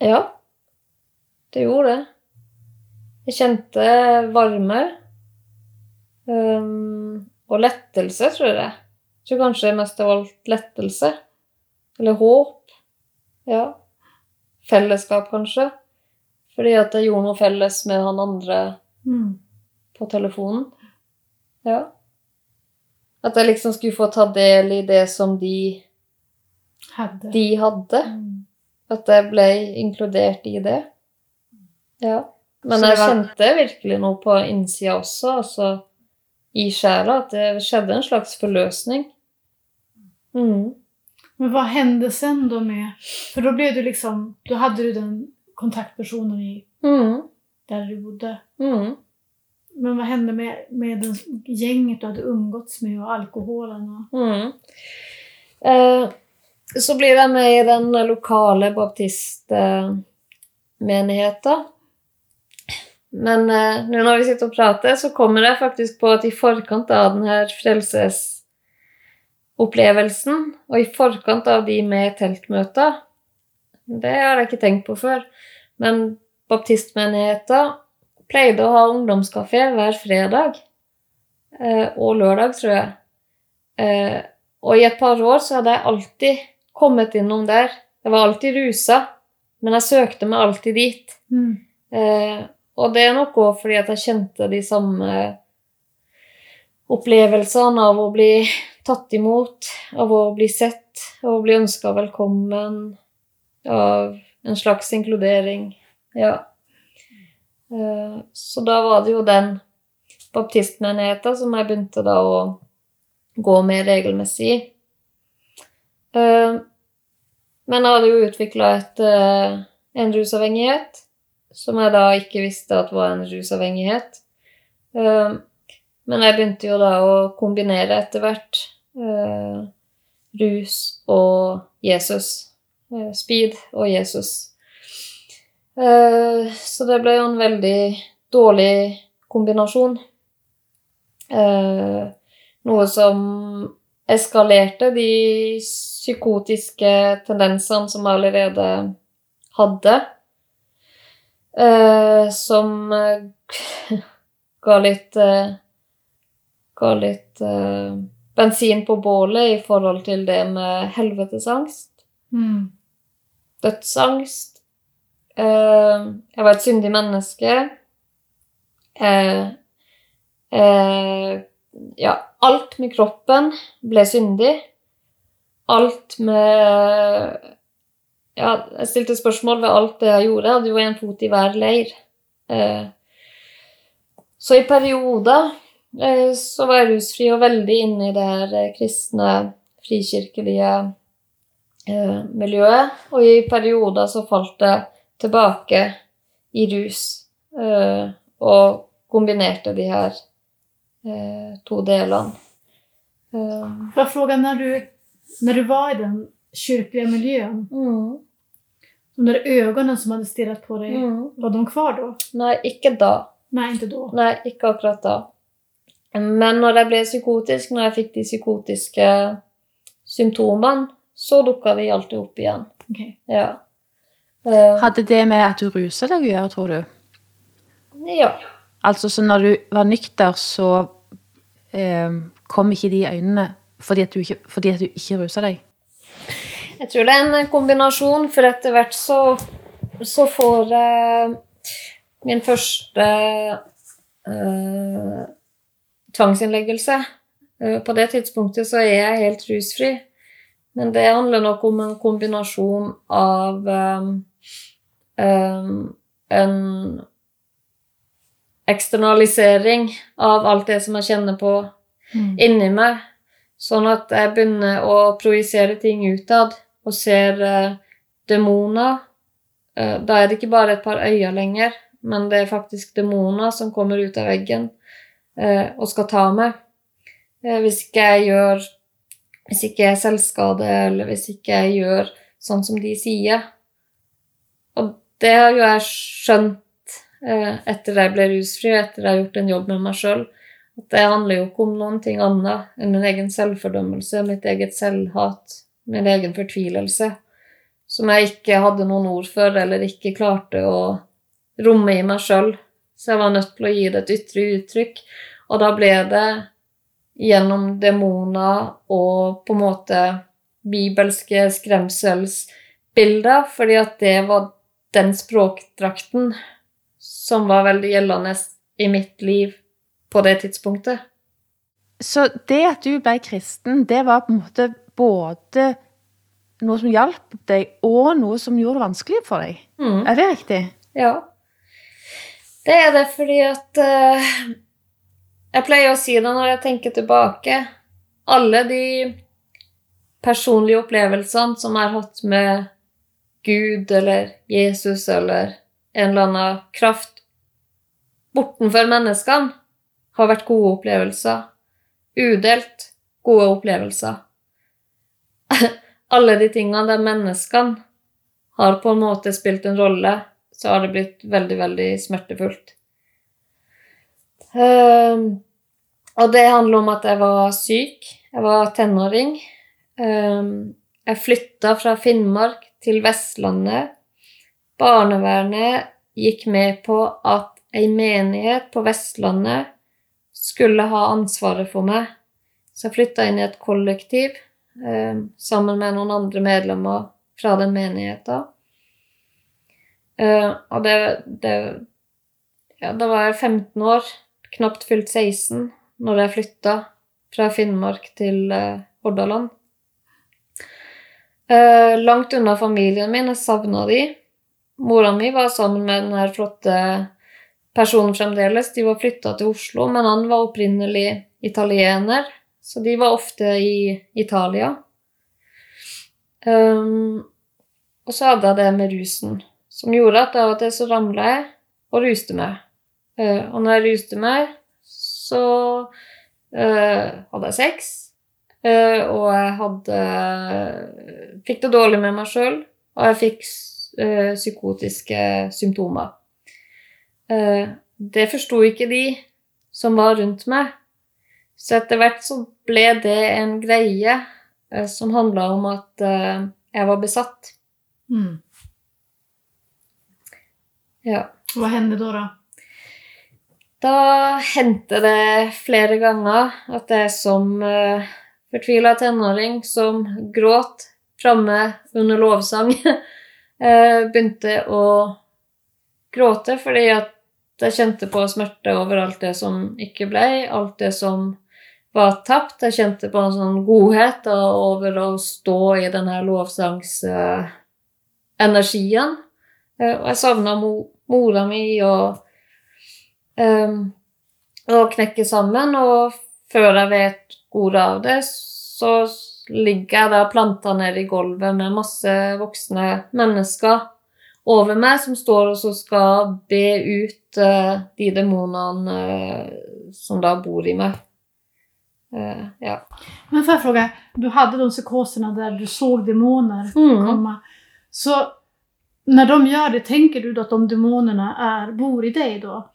Ja, det gjorde det. Jeg kjente varme ehm, og lettelse, tror jeg. Jeg tror kanskje mest av alt lettelse. Eller håp. Ja. Fellesskap, kanskje. Fordi at jeg gjorde noe felles med han andre Mm. på telefonen. Ja. At jeg liksom skulle få ta del i det som de, hadde. de hadde. Mm. At jeg ble inkludert i det. Ja. Men jeg kjente virkelig noe på innsida også, altså i sjela, at det skjedde en slags forløsning. Mm. Men vad hände sen då med... För då blev du liksom... Då hade du den kontaktpersonen i, Mm. där du bodde. Mm. Men vad hände med, med den gänget du hade umgåtts med och alkoholen? Och... Mm. Eh, så blir jeg med i den lokale baptistmenigheten. Men eh, nå når vi sitter og prater, så kommer jeg faktisk på at i forkant av denne frelsesopplevelsen, og i forkant av de med teltmøter Det har jeg ikke tenkt på før. Men baptistmenigheten pleide å ha ungdomskafé hver fredag. Eh, og lørdag, tror jeg. Eh, og i et par år så hadde jeg alltid kommet innom der. Jeg var alltid rusa, men jeg søkte meg alltid dit. Mm. Eh, og det er nok òg fordi at jeg kjente de samme opplevelsene av å bli tatt imot, av å bli sett, av å bli ønska velkommen, av en slags inkludering. Ja. Eh, så da var det jo den baptistmenigheten som jeg begynte da å gå med regelmessig. Eh, Men jeg hadde jo utvikla en rusavhengighet som jeg da ikke visste at var en rusavhengighet. Eh, Men jeg begynte jo da å kombinere etter hvert eh, rus og Jesus. Eh, Speed og Jesus. Så det ble jo en veldig dårlig kombinasjon. Noe som eskalerte de psykotiske tendensene som jeg allerede hadde. Eh, som eh, ga litt eh, Ga litt bensin på bålet i forhold til det med helvetesangst, Mm. dødsangst. Jeg var et syndig menneske. Ja, alt med kroppen ble syndig. Alt med Ja, jeg stilte spørsmål ved alt det jeg gjorde. Jeg hadde jo en fot i hver leir. Eh, så i perioder eh, så var jeg rusfri og veldig inne i det her eh, kristne, frikirkelige miljøet. Og i perioder så falt jeg tilbake i rus. Og kombinerte de her to delene. Får når fråga, när du, när du var i den kyrkliga miljön, mm, de där ögonen som hade stirrat på dig, mm. var de kvar då? Nej, inte da. Nej, inte då. Nei, ikke akkurat da. Men når jeg ble psykotisk, når jeg fikk de psykotiske symptomene, så dukka vi alltid opp igjen. Okay. Ja. Uh, Hadde det med at du ruser deg å gjøre, tror du? ja. Altså, så når du var nykter, så eh, kom ikke de øynene fordi at du ikke, fordi at du ikke rusa deg? Jeg tror det er en kombinasjon, for etter hvert så, så får jeg min første eh, tvangsinnleggelse. Eh, på det tidspunktet så er jeg helt rusfri. Men det handler nok om en kombinasjon av eh, eh, en eksternalisering av alt det som jeg kjenner på Mm. inni meg, sånn at jeg begynner å projisere ting utad og ser eh, demoner. Eh, da er det ikke bare et par øyne lenger, men det er faktisk demoner som kommer ut av veggen eh, og skal ta meg. Eh, hvis ikke jeg gjør Hvis ikke jeg er selvskade, eller hvis ikke jeg gjør sånn som de sier. Og det har jo jeg skjønt eh, etter jeg ble rusfri, og etter jeg har gjort en jobb med meg sjøl. At det handler jo ikke om noen ting annet enn min egen selvfordømmelse, mitt eget selvhat, min egen fortvilelse, som jeg ikke hadde noen ord for, eller ikke klarte å romme i meg sjøl. Så jeg var nødt til å gi det et ytre uttrykk, og da ble det gjennom demoner og på en måte bibelske skremselsbilder, fordi at det var den språkdrakten som var veldig gjeldende i mitt liv på det tidspunktet. Så det at du ble kristen, det var på en måte både noe som hjalp deg, og noe som gjorde det vanskelig for deg. Mm. Er det riktig? Ja. Det er det fordi at uh, Jeg pleier å si det når jeg tenker tilbake. Alle de personlige opplevelsene som jeg har hatt med Gud eller Jesus eller en eller annen kraft bortenfor menneskene, har vært gode opplevelser. Udelt gode opplevelser. Alle de tingene der menneskene har på en måte spilt en rolle, så har det blitt veldig, veldig smertefullt. Um, og det handler om at jeg var syk. Jeg var tenåring. Um, jeg flytta fra Finnmark til Vestlandet. Barnevernet gikk med på at ei menighet på Vestlandet skulle ha ansvaret for meg. Så jeg flytta inn i et kollektiv eh, sammen med noen andre medlemmer fra den menigheten. Eh, og det, det Ja, da var jeg 15 år, knapt fylt 16, når jeg flytta fra Finnmark til eh, Hordaland. Eh, langt unna familien min, jeg savna de. Mora mi var sammen med den her flotte personen fremdeles. De var flytta til Oslo, men han var opprinnelig italiener, så de var ofte i Italia. Um, og så hadde jeg det med rusen, som gjorde at av og til så ramla jeg og ruste meg. Uh, og når jeg ruste meg, så uh, hadde jeg sex. Uh, og jeg hadde Fikk det dårlig med meg sjøl, og jeg fikk psykotiske symptomer. Det forsto ikke de som var rundt meg. Så etter hvert så ble det en greie uh, som handla om at jeg var besatt. Mm. Ja. Hva hände da, da? Da hendte det flere ganger at jeg som uh, fortvila tenåring som gråt framme under lovsang, eh, begynte å gråte fordi at jeg kjente på smerte over alt det som ikke ble, alt det som var tapt. Jeg kjente på en sånn godhet over å stå i denne lovsangsenergien. Eh, og jeg savna mora mi og og knekke sammen, og før jeg vet ordet av det, så ligger jeg der planta nede i gulvet med masse voksne mennesker over meg som står og skal be ut uh, de demonene uh, som da bor i meg. Uh, ja. Men får jag fråga, du hade de psykoserna där du såg demoner Mm. komma. Så när de gör det, tänker du då att de demonerna är, bor i dig då?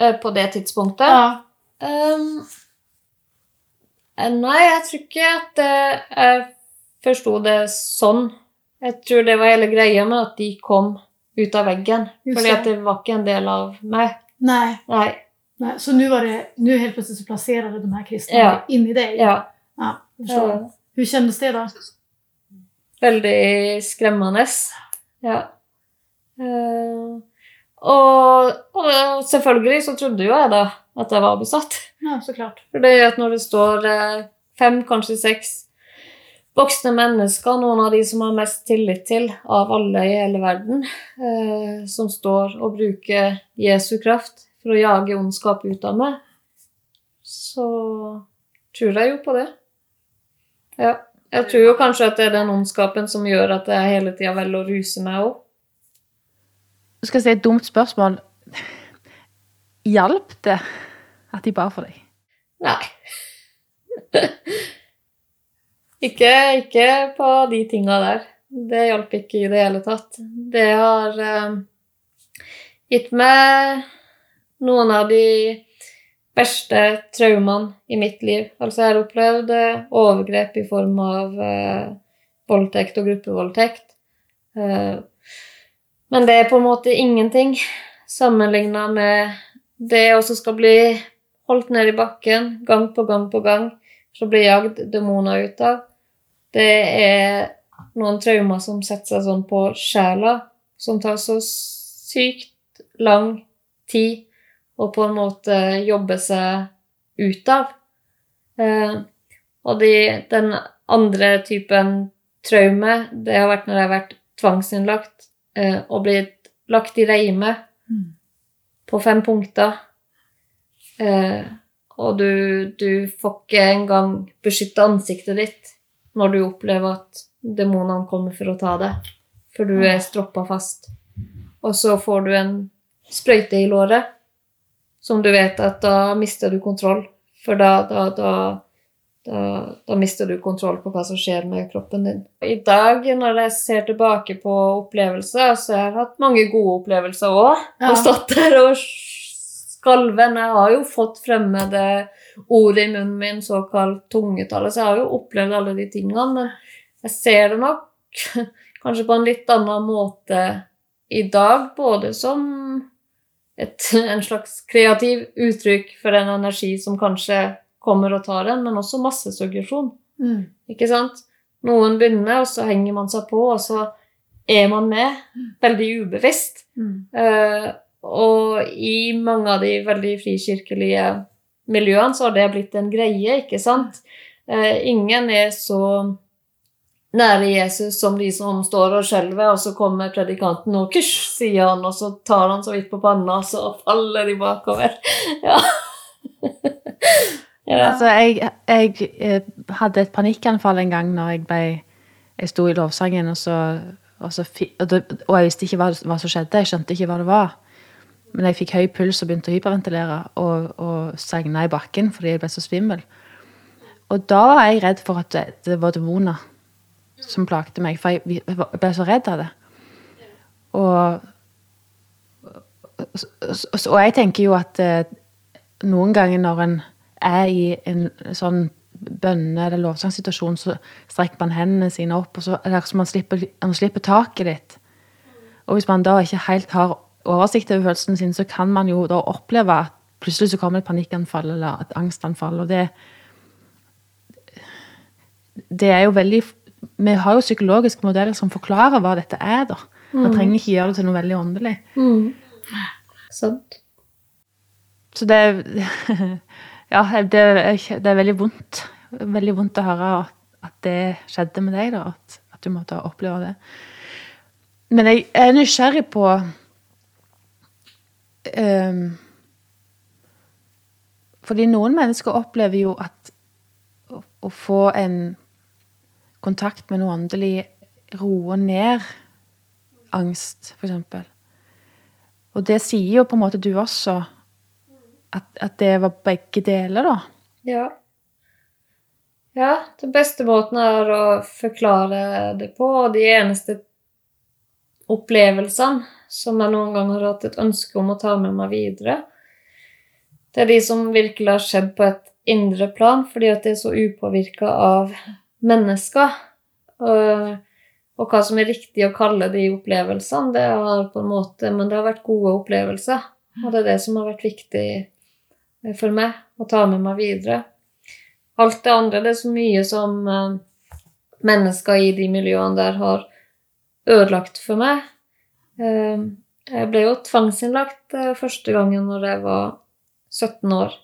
Eh, På det tidspunktet. Ja. Um, eh, nei, jeg tror ikke at jeg forsto det sånn. Jeg tror det var hele greia med at de kom ut av veggen. Just fordi det. at det var ikke en del av meg. Nei. Nei. Nej. Så nu var det, nu helt plötsligt så placerade de här kristna Ja. in i dig? Ja. ja förstår. Hur kändes det då? veldig skremmende. Ja. Eh, og, og selvfølgelig så trodde jo jeg da at jeg var besatt. Ja, såklart. For det er at når det står eh, fem, kanskje seks voksne mennesker, noen av de som har mest tillit til av alle i hele verden, uh, som står og bruker Jesu kraft for å jage ondskap ut av meg, så tror jeg jo på det. Ja. Jeg tror jo kanskje at det er den ondskapen som gjør at jeg hele tida velger å ruse meg òg. Skal jeg si et dumt spørsmål. Hjalp det at de ba for deg? Nei. ikke, ikke på de tinga der. Det hjalp ikke i det hele tatt. Det har eh, gitt meg noen av de verste traumene i mitt liv. Altså, jeg har opplevd eh, overgrep i form av eh, voldtekt og gruppevoldtekt. Eh, men det er på en måte ingenting sammenligna med det jeg også skal bli holdt ned i bakken gang på gang på gang for å bli jagd demoner ut av. Det er noen traumer som setter seg sånn på sjela, som tar så sykt lang tid å på en måte jobbe seg ut av. Eh, og de, den andre typen traume, det har vært når jeg har vært tvangsinnlagt eh, og blitt lagt i reime Mm. på fem punkter. Eh, og du, du får ikke engang beskytte ansiktet ditt når du opplever at demonene kommer for å ta deg, for du er stroppa fast. Og så får du en sprøyte i låret, som du vet at da mister du kontroll. For da, da, da, da, da mister du kontroll på hva som skjer med kroppen din. I dag, når jeg ser tilbake på opplevelser, så har jeg hatt mange gode opplevelser òg. Ja. Og stått der og skalven. Jeg har jo fått fremmede ord i munnen min, såkalt tungetale, så jeg har jo opplevd alle de tingene. Men jeg ser det nok kanskje på en litt annen måte i dag, både som et, en slags kreativ uttrykk for en energi som kanskje kommer og tar en, men også massesuggesjon. Mm. Ikke sant? Noen begynner, og så henger man seg på, og så er man med, veldig ubevisst. Mm. Uh, og i mange av de veldig frikirkelige miljøene så har det blitt en greie, ikke sant? Uh, ingen er så nære Jesus som de som står og skjelver, og så kommer predikanten og kysj, sier han, og så tar han så vidt på panna, og så faller de bakover. Ja. ja. Altså, jeg, jeg eh, hadde et panikkanfall en gang når jeg ble Jeg sto i lovsangen, og så, og, så og, det, og jeg visste ikke hva, hva som skjedde. Jeg skjønte ikke hva det var. Men jeg fikk høy puls og begynte å hyperventilere og, og segna i bakken fordi jeg ble så svimmel. Og da var jeg redd for at det, det var demoner som plagte meg, for jeg, ble så redd av det. Og, og jeg tenker jo at eh, noen ganger når en er i en sånn bønne- eller lovsangsituasjon, så strekker man hendene sine opp, og så er det som man slipper, man slipper taket litt. Og hvis man da ikke helt har oversikt over følelsene sine, så kan man jo da oppleve at plutselig så kommer et panikkanfall eller et angstanfall, og det Det er jo veldig Vi har jo psykologiske modeller som forklarer hva dette er, da. Man trenger ikke gjøre det til noe veldig åndelig. Mm. Sant. Så det Ja, det, det er veldig vondt. Veldig vondt å høre at, at det skjedde med deg, da. At, at du måtte oppleve det. Men jeg er nysgjerrig på um, Fordi noen mennesker opplever jo at å, å få en kontakt med noe åndelig roer ned angst, eksempel. Og det sier jo på en måte du også, at, at det var begge deler, da. Ja. Ja, den beste måten er å forklare det på, og de eneste opplevelsene som jeg noen gang har hatt et ønske om å ta med meg videre, det er de som virkelig har skjedd på et indre plan, fordi at det er så upåvirka av mennesker. Og, og hva som er riktig å kalle de opplevelsene, det har på en måte Men det har vært gode opplevelser, og det er det som har vært viktig for meg å ta med meg videre. Alt det andre, det er så mye som eh, mennesker i de miljøene der har ødelagt for meg. Eh, jeg ble jo tvangsinnlagt eh, første gangen når jeg var 17 år.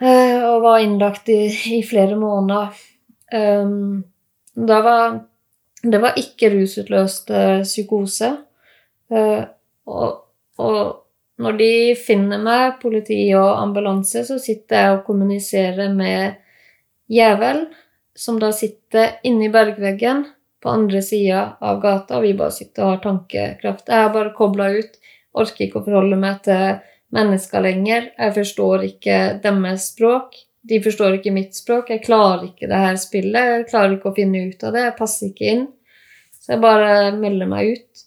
Og var innlagt i, i flere måneder. Um, var Det var ikke rusutløst eh, psykose. Uh, og, og når de finner meg, politi og ambulanse, så sitter jeg og kommuniserer med jævel, som da sitter inni bergveggen på andre sida av gata, og vi bare sitter og har tankekraft. Jeg har bare kobla ut, orker ikke å forholde meg til mennesker lenger. Jeg forstår ikke deres språk. De forstår ikke mitt språk. Jeg klarer ikke det her spillet. Jeg klarer ikke å finne ut av det. Jeg passer ikke inn. Så jeg bare melder meg ut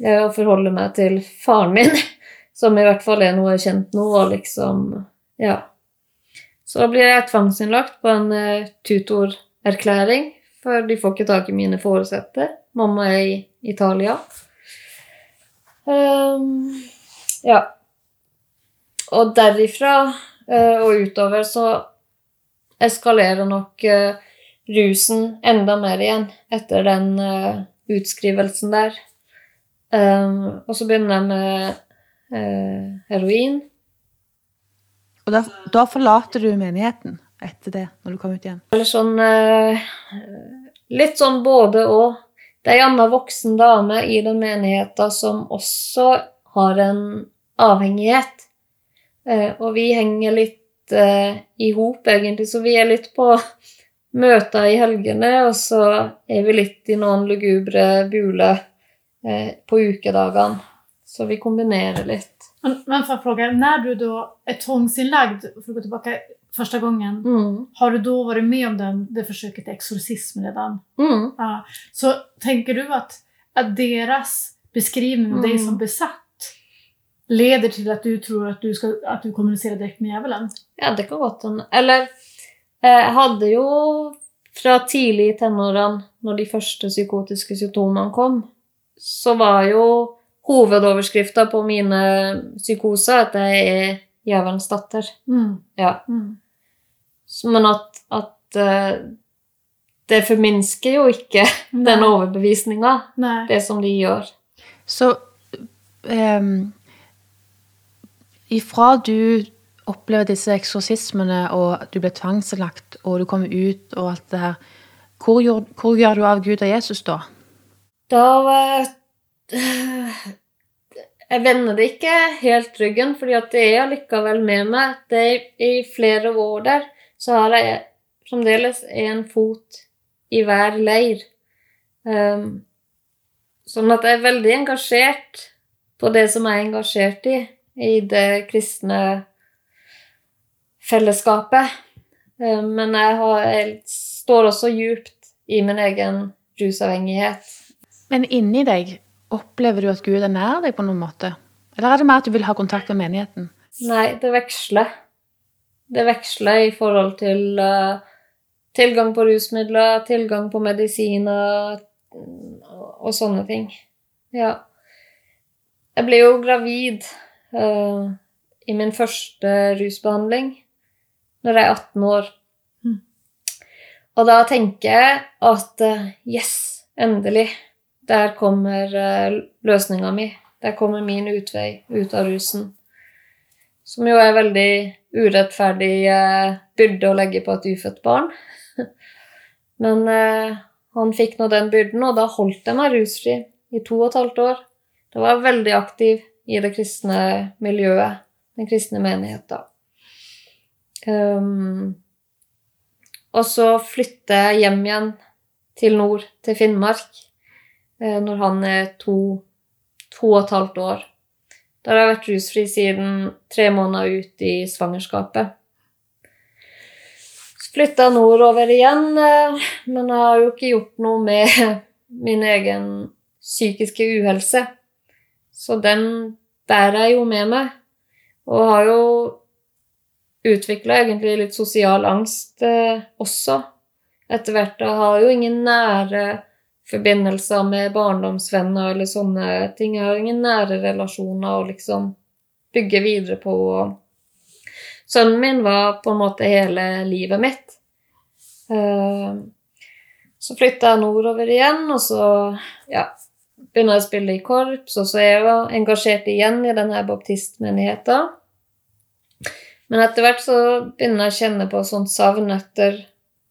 Jeg forholder meg til faren min, som i hvert fall er noe kjent nå, og liksom Ja. Så blir jeg tvangsinnlagt på en uh, tutorerklæring, for de får ikke tak i mine foresatte. Mamma er i Italia. Um, ja. Og derifra eh, og utover så eskalerer nok eh, rusen enda mer igjen etter den eh, utskrivelsen der. Um, og så begynner jeg med eh, heroin. Og da, da forlater du menigheten etter det, når du kommer ut igjen. Eller sånn Litt sånn både og. Det er ei anna voksen dame i den menigheta som også har en avhengighet. Og vi henger litt eh, i hop, egentlig, så vi er litt på møter i helgene, og så er vi litt i noen lugubre buler eh, på ukedagene. Så vi kombinerer litt. Men, men for å fråga, når du da er tvångsinlagd, for å gå tilbake første gangen, Mm. har du da vært med om den, det forsøket til eksorsisme redan? Mm. Ja. Så tenker du at, at deres beskrivning av mm. deg som besatt leder til at du tror at du, skal, at du kommuniserer direkte med djevelen? Ja, det kan godt hende. Eller eh, jeg hadde jo fra tidlig i tenårene, når de første psykotiske symptomene kom, så var jo hovedoverskrifta på mine psykoser at jeg er djevelens datter. Mm. Ja. Mm. Men at, at eh, det forminsker jo ikke den overbevisninga, det som de gjør. Så ehm, ifra du opplever disse eksorsismene, og du ble tvangslagt, og du kommer ut, og alt det her, hvor gjør, hvor gjør du av Gud og Jesus da? Da Jeg vender det ikke helt ryggen, fordi at det er allikevel med meg. Det er I flere år der så har jeg fremdeles en fot i hver leir. Um, sånn at jeg er veldig engasjert på det som jeg er engasjert i, i det kristne fellesskapet. Um, men jeg, har, jeg står også djupt i min egen rusavhengighet. Men inni deg, opplever du at Gud er nær deg på noen måte? Eller er det mer at du vil ha kontakt med menigheten? Nei, det veksler. Det veksler i forhold til uh, tilgang på rusmidler, tilgang på medisiner og, og sånne ting. Ja. Jeg ble jo gravid eh, i min første rusbehandling når jeg er 18 år. Mm. Og da tenker jeg at uh, yes, endelig. Der kommer uh, løsninga mi. Der kommer min utvei ut av rusen. Som jo er veldig urettferdig uh, byrde å legge på et ufødt barn. Men han fikk nå den byrden, og da holdt jeg meg rusfri i to og et halvt år. Da var jeg veldig aktiv i det kristne miljøet, den kristne menigheten. Um, og så flytter jeg hjem igjen til nord, til Finnmark, eh, når han er to, to og et halvt år. Da har jeg vært rusfri siden tre måneder ut i svangerskapet. Så flytta jeg nordover igjen, eh, men jeg har jo ikke gjort noe med min egen psykiske uhelse. Så den bærer jeg jo med meg, og har jo utvikla egentlig litt sosial angst eh, også. Etter hvert. Jeg har jo ingen nære forbindelser med barndomsvenner eller sånne ting. Jeg har ingen nære relasjoner å liksom bygge videre på. Sønnen min var på en måte hele livet mitt. Eh, Så flytta jeg nordover igjen, og så ja, begynner jeg å spille i korps, og så er jeg engasjert igjen i denne baptistmenigheten. Men etter hvert så begynner jeg å kjenne på sånt savn etter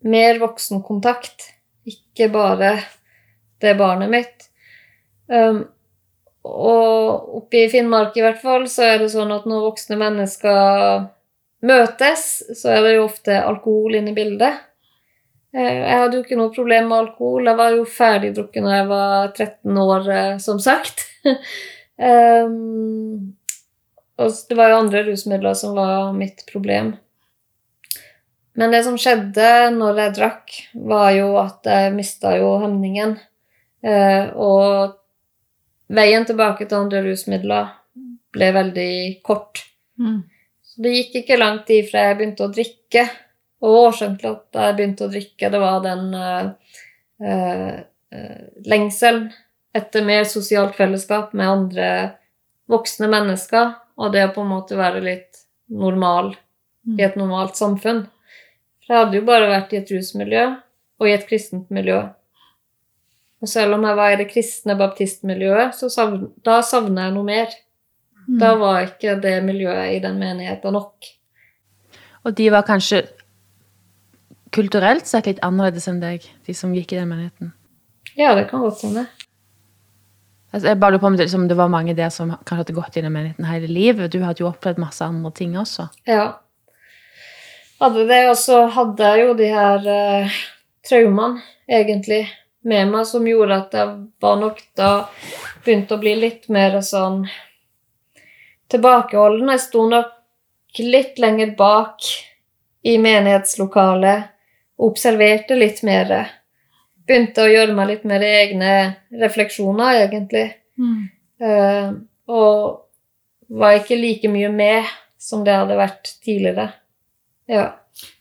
mer voksenkontakt. Ikke bare det barnet mitt. Um, og oppe i Finnmark i hvert fall så er det sånn at når voksne mennesker møtes, så er det jo ofte alkohol inne i bildet. Eh, Jeg hadde jo ikke noe problem med alkohol. Jeg var jo ferdigdrukken da jeg var 13 år, eh, som sagt. um, og det var jo andre rusmidler som var mitt problem. Men det som skjedde når jeg drakk, var jo at jeg mista jo hemningen. Uh, og veien tilbake til andre rusmidler ble veldig kort. Mm. Så det gikk ikke lang tid fra jeg begynte å drikke. Og årsaken til at jeg begynte å drikke, det var den eh, eh, eh, lengselen etter mer sosialt fellesskap med andre voksne mennesker, og det å på en måte være litt normal Mm. i et normalt samfunn. For jeg hadde jo bare vært i et rusmiljø og i et kristent miljø. Og selv om jeg var i det kristne baptistmiljøet, så savn, da savna jeg noe mer. Mm. Da var ikke det miljøet i den menigheten nok. Og de var kanskje kulturelt sett litt annerledes enn deg, de som gikk i den menigheten. Ja, det kan godt hende. Altså, jeg bare lurer på om det, liksom, det var mange der som kanskje hadde gått i den menigheten hele livet. Du hadde jo opplevd masse andre ting også. Ja. Hadde det, og så hadde jeg jo de her eh, traumene, egentlig, med meg, som gjorde at jeg var nok da begynte å bli litt mer sånn tilbakeholden. Jeg sto nok litt lenger bak i menighetslokalet observerte litt mer. Begynte å gjøre meg litt mer egne refleksjoner, egentlig. Mm. Uh, og var ikke like mye med som det hadde vært tidligere. Ja.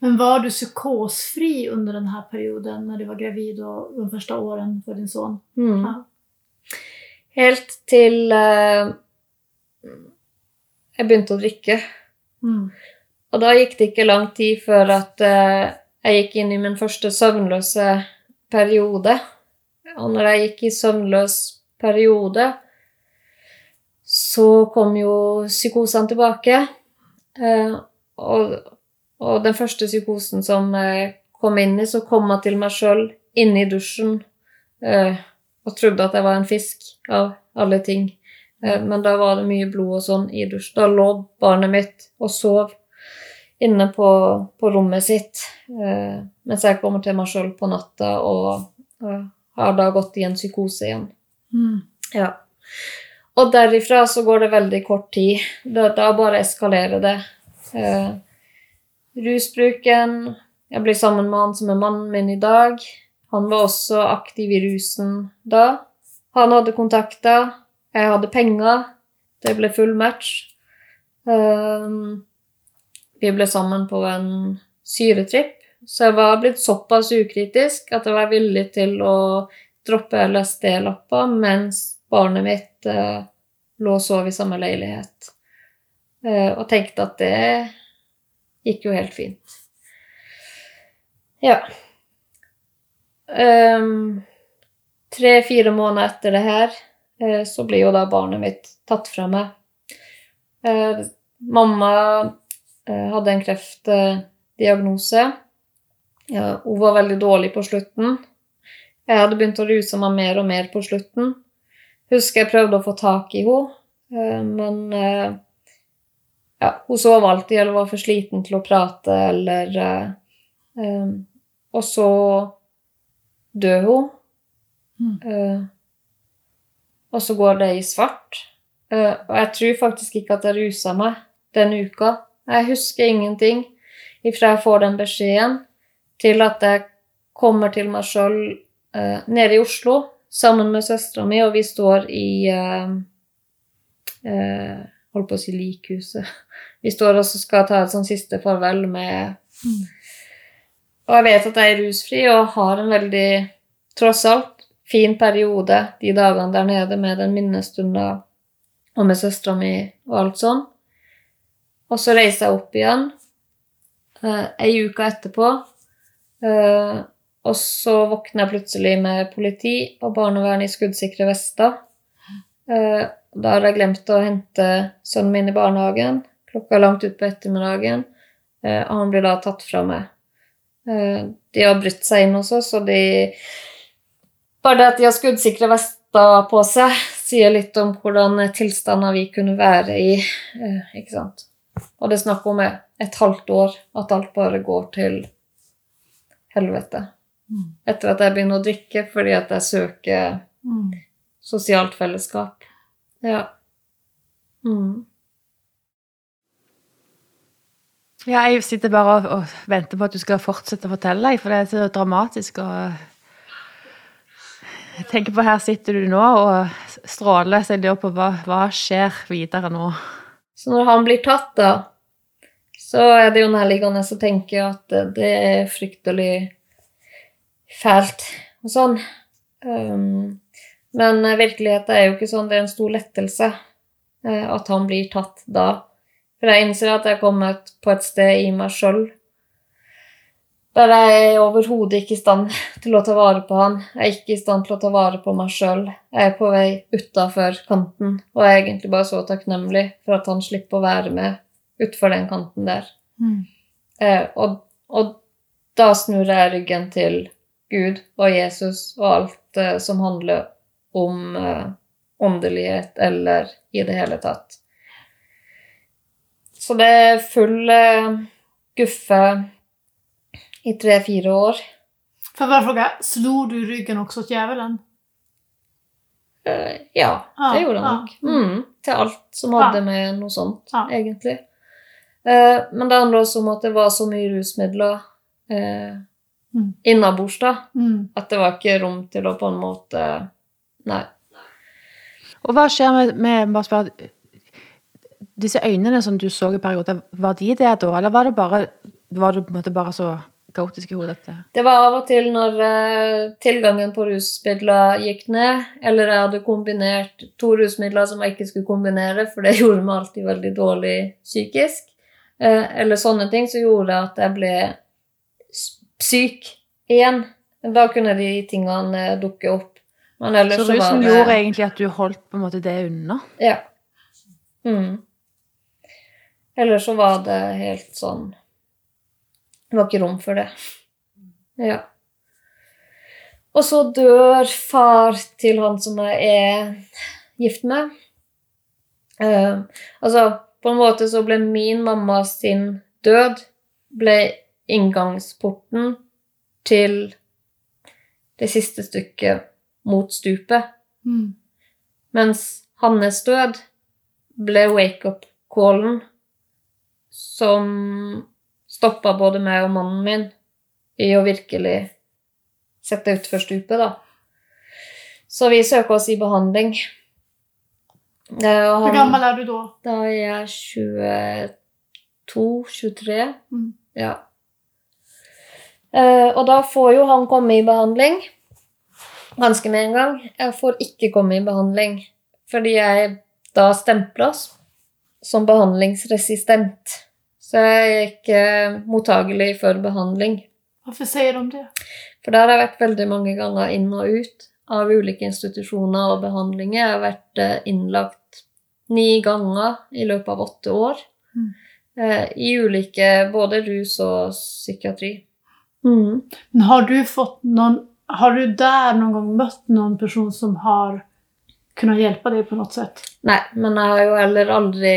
Men var du psykosfri under denne perioden når du var gravid og de første årene for din son? Mm. Ja. Helt til uh, jeg begynte å drikke. Mm. Og da gikk det ikke lang tid før at eh, jeg gikk inn i min første søvnløse periode. Og når jeg gikk i søvnløs periode, så kom jo psykosene tilbake. Eh, og, og den første psykosen som jeg kom inn i, så kom jeg til meg sjøl inne i dusjen eh, og trodde at jeg var en fisk av alle ting. Eh, Men da var det mye blod og sånn i dusjen. Da lå barnet mitt og sov inne på, på rommet sitt, eh, mens jeg kommer til meg sjøl på natta og, eh, har da gått i en psykose igjen. Mm. Ja. Og derifra så går det veldig kort tid. Da, da bare eskalerer det. Eh, rusbruken Jeg blir sammen med han som er mannen min i dag. Han var også aktiv i rusen da. Han hadde kontakter. Jeg hadde penger. Det ble full match. Um, vi ble sammen på en syretripp, så jeg var blitt såpass ukritisk at jeg var villig til å droppe LSD-lappa mens barnet mitt eh, lå og sov i samme leilighet. Eh, og tenkte at det gikk jo helt fint. Ja. Um, Tre-fire måneder etter det her eh, så blir jo da barnet mitt tatt fra meg. Eh, mamma hadde en kreftdiagnose. Hun var veldig dårlig på slutten. Jeg hadde begynt å ruse meg mer og mer på slutten. Husker jeg prøvde å få tak i henne, eh, men eh, ja, hun sov alltid eller var for sliten til å prate, eller eh, eh, Og så dør hun. Mm. Eh, og så går det i svart. Eh, og jeg tror faktisk ikke at jeg rusa meg den uka. Jeg husker ingenting ifra jeg får den beskjeden, til at jeg kommer til meg sjøl eh, nede i Oslo sammen med søstera mi, og vi står i eh, eh, Holdt på å si likhuset. Vi står og skal ta et sånn siste farvel med Mm. Og jeg vet at jeg er rusfri og har en veldig, tross alt, fin periode de dagene der nede med den minnestunda og med søstera mi og alt sånn. Og så reiser jeg opp igjen eh, ei uke etterpå. Eh, og så våkner jeg plutselig med politi og barnevern i skuddsikre vester. Eh, da har jeg glemt å hente sønnen min i barnehagen. Klokka er langt utpå ettermiddagen. Eh, og han blir da tatt fra meg. Eh, de har brutt seg inn hos oss, og de Bare det at de har skuddsikre vester på seg, sier litt om hvordan tilstander vi kunne være i. eh, Ikke sant? Og det er snakk om et halvt år, at alt bare går til helvete. Mm. Etter at jeg begynner å drikke fordi at jeg søker Mm. sosialt fellesskap. Ja. Mm. Ja, jeg sitter bare og, og venter på at du skal fortsette å fortelle, for det er så dramatisk. og Jeg tenker på Her sitter du nå og stråler, så jeg lurer på hva, hva skjer videre nå? Så når han blir tatt, da, så er det jo nærliggende å tenke at det, er fryktelig fælt og sånn. Um, men virkeligheten er jo ikke sånn. Det er en stor lettelse eh, at han blir tatt da. For jeg innser at jeg er kommet på et sted i meg sjøl der er jeg er overhodet ikke i stand til å ta vare på han. Jeg er ikke i stand til å ta vare på meg sjøl. Jeg er på vei utafor kanten, og jeg er egentlig bare så takknemlig for at han slipper å være med utfor den kanten der. Mm. Eh, og, og da snur jeg ryggen til Gud og Jesus og alt eh, som handler om eh, åndelighet eller i det hele tatt. Så det er full eh, guffe i tre-fire år. Får jag bara fråga, slog du ryggen också åt djävulen? Eh, ja, Ja, det gjorde han nok. Mm, til alt som hadde med noe sånt, egentlig. Eh, men det handler også om at det var så mye rusmidler eh, Mm. innabords, da. Mm. At det var ikke rom til å på en måte Nei. Og hva skjer med, med bare spør, disse øynene som du så i perioder, var de det da, eller var det bare var det på en måte bare så kaotisk i hodet? at det- var av og til når eh, tilgangen på rusmidler gikk ned, eller jeg hadde kombinert to rusmidler som jeg ikke skulle kombinere, for det gjorde meg alltid veldig dårlig psykisk, eh, eller sånne ting, så gjorde at jeg ble syk igjen. Da kunne de tingene eh, dukke opp. Så rusen det gjorde egentlig at du holdt på en måte det unna? Ja. Mm. Eller så var det helt sånn Det var ikke rom for det. Ja. Og så dør far til han som jeg er gift med. Uh, altså, på en måte så ble min mamma sin død ble inngangsporten til det siste stykket mot stupet. Mm. Mens hans død ble wake-up-callen som stoppa både meg og mannen min i å virkelig sette utfor stupet, da. Så vi søker oss i behandling. Eh, han- gammal är du da? Da er jeg 22-23. Mm. Ja. Uh, og da får jo han komme i behandling ganske med en gang. Jeg får ikke komme i behandling fordi jeg da stemples som behandlingsresistent. Så jeg er ikke mottagelig for behandling. Hvorfor sier de det? For der har jeg vært veldig mange ganger inn og ut av ulike institusjoner og behandlinger. Jeg har vært eh, innlagt ni ganger i løpet av åtte år. Mm. Eh, I ulike både rus og psykiatri. Mm. Men har du fått noen har du der noen gang møtt noen person som har kunnet hjelpe deg på noe sett? Nei, men jeg har jo heller aldri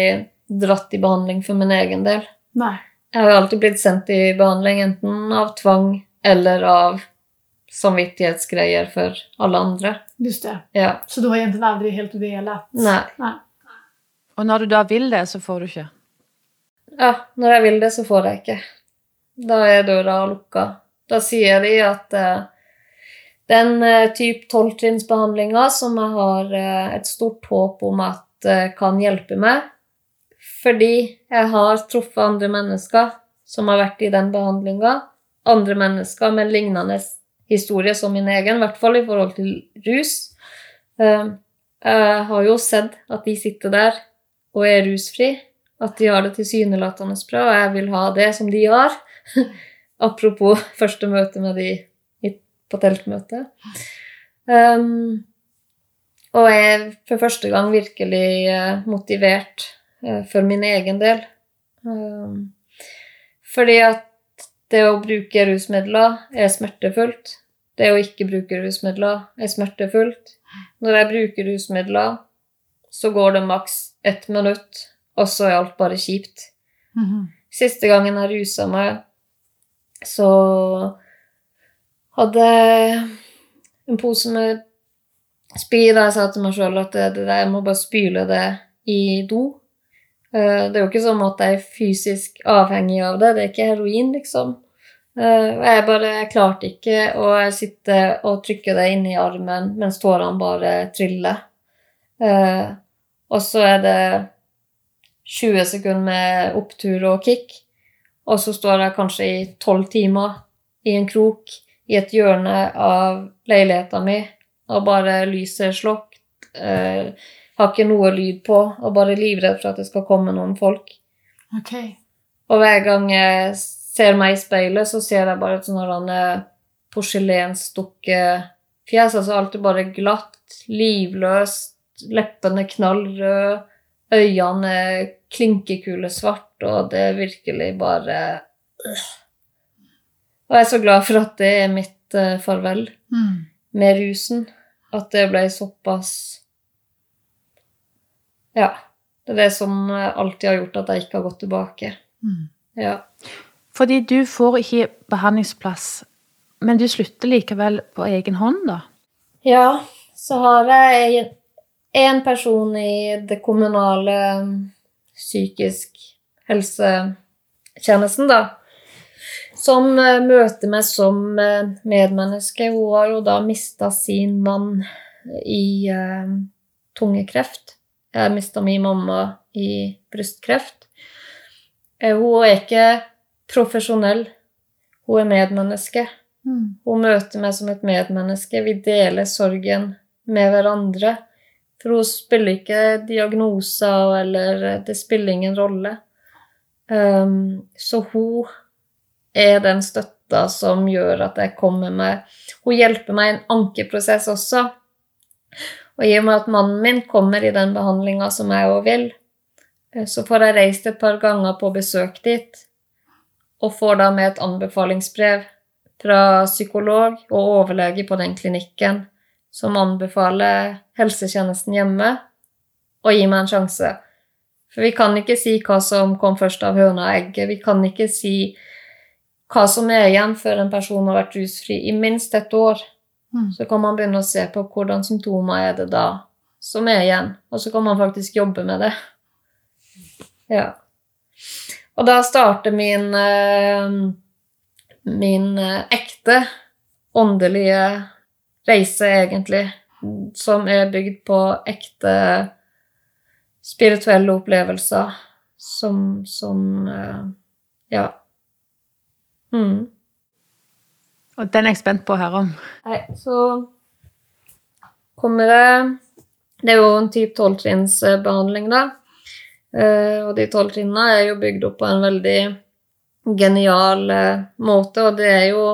dratt i behandling for min egen del. Nej. Jeg har jo alltid blitt sendt i behandling enten av tvang eller av samvittighetsgreier for alle andre. Just det. Ja. Så du har egentlig aldri helt velat? Nei. Nei. Og når du da vil det, så får du ikke? Ja, når jeg vil det, så får jeg ikke. Da er døra lukka. Da sier de at eh, den uh, type tolvtrinnsbehandlinga som jeg har eh, et stort håp om at eh, kan hjelpe meg, fordi jeg har truffet andre mennesker som har vært i den behandlinga, andre mennesker med lignende historie som min egen, i hvert fall i forhold til rus. Eh, jeg har jo sett at de sitter der og er rusfri, at de har det tilsynelatende bra, og jeg vil ha det som de har. Apropos første møte med de på teltmøtet. Um, og jeg er for første gang virkelig eh, motivert for min egen del. Um, fordi at det å bruke rusmidler er smertefullt. Det å ikke bruke rusmidler er smertefullt. Når jeg bruker rusmidler, så går det maks ett minutt, og så er alt bare kjipt. Mhm. Siste gangen jeg rusa meg, så hadde jeg en pose med spy da jeg sa til meg sjøl at det, det der, jeg må bare spyle det i do. Eh, Det er jo ikke sånn at jeg er fysisk avhengig av det. Det er ikke heroin, liksom. Eh, jeg bare jeg klarte ikke, jeg sitter og trykker det inn i armen mens tårene bare triller. Eh, Og så er det 20 sekunder med opptur og kick, og så står jeg kanskje i 12 timer i en krok i et hjørne av leiligheten min, og bare lyset er slått, har ikke noe lyd på, og bare livredd for at det skal komme noen folk. Okay. Og hver gang jeg ser meg i speilet, så ser jeg bare et her porselensdukkefjes. Altså alt er bare glatt, livløst, leppene knallrøde, øynene klinkekule klinkekulesvart, og det er virkelig bare øh. Og jeg er så glad for at det er mitt eh, farvel Mm. med rusen. At det ble såpass Ja. Det er det som alltid har gjort at jeg ikke har gått tilbake. Mm. Ja. Fordi du får ikke behandlingsplass, men du slutter likevel på egen hånd, da? Ja, så har jeg en person i det kommunale psykisk helsetjenesten, da, som eh, møter meg som eh, medmenneske. Hun har jo da mista sin mann i tunge tungekreft Jeg mista min mamma i brystkreft. Eh, Hun er ikke profesjonell. Hun er medmenneske. Mm. Hun møter meg som et medmenneske. Vi deler sorgen med hverandre. For hun spiller ikke diagnoser, eller det spiller ingen rolle. Um, så hun er den støtta som gjør at jeg kommer meg Hun hjelper meg i en ankeprosess også. Og i og med at mannen min kommer i den behandlinga som jeg òg vil, eh, så får jeg reist et par ganger på besøk dit, og får da med et anbefalingsbrev fra psykolog og overlege på den klinikken som anbefaler helsetjenesten hjemme å gi meg en sjanse. For vi kan ikke si hva som kom først av høna og egget. Vi kan ikke si hva som er igjen før en person har vært rusfri i minst et år. Mm. Så kan man begynne å se på hvordan symptomer er det da som er igjen, og så kan man faktisk jobbe med det. Ja. Og da starter min eh, min eh, ekte åndelige reise, egentlig, som er bygd på ekte spirituelle opplevelser som, som eh, Ja. Mm. Og den er jeg spent på å høre om. Nei, så kommer det Det er jo en type tolvtrinnsbehandling, da. Eh, og de tolv er jo bygd opp på en veldig genial eh, måte, og det er jo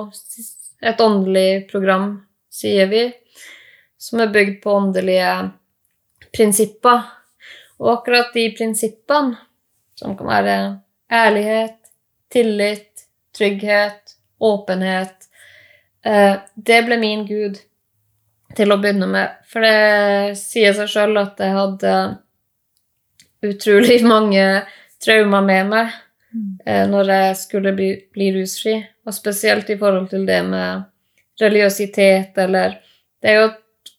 et åndelig program, sier vi, som er bygd på åndelige prinsipper. Og akkurat de prinsippene, som kan være ærlighet, tillit, trygghet, åpenhet, det ble min gud til å begynne med. For det sier seg sjøl at jeg hadde utrolig mange traumer med meg mm. når jeg skulle bli, bli rusfri, og spesielt i forhold til det med religiøsitet, eller Det er jo et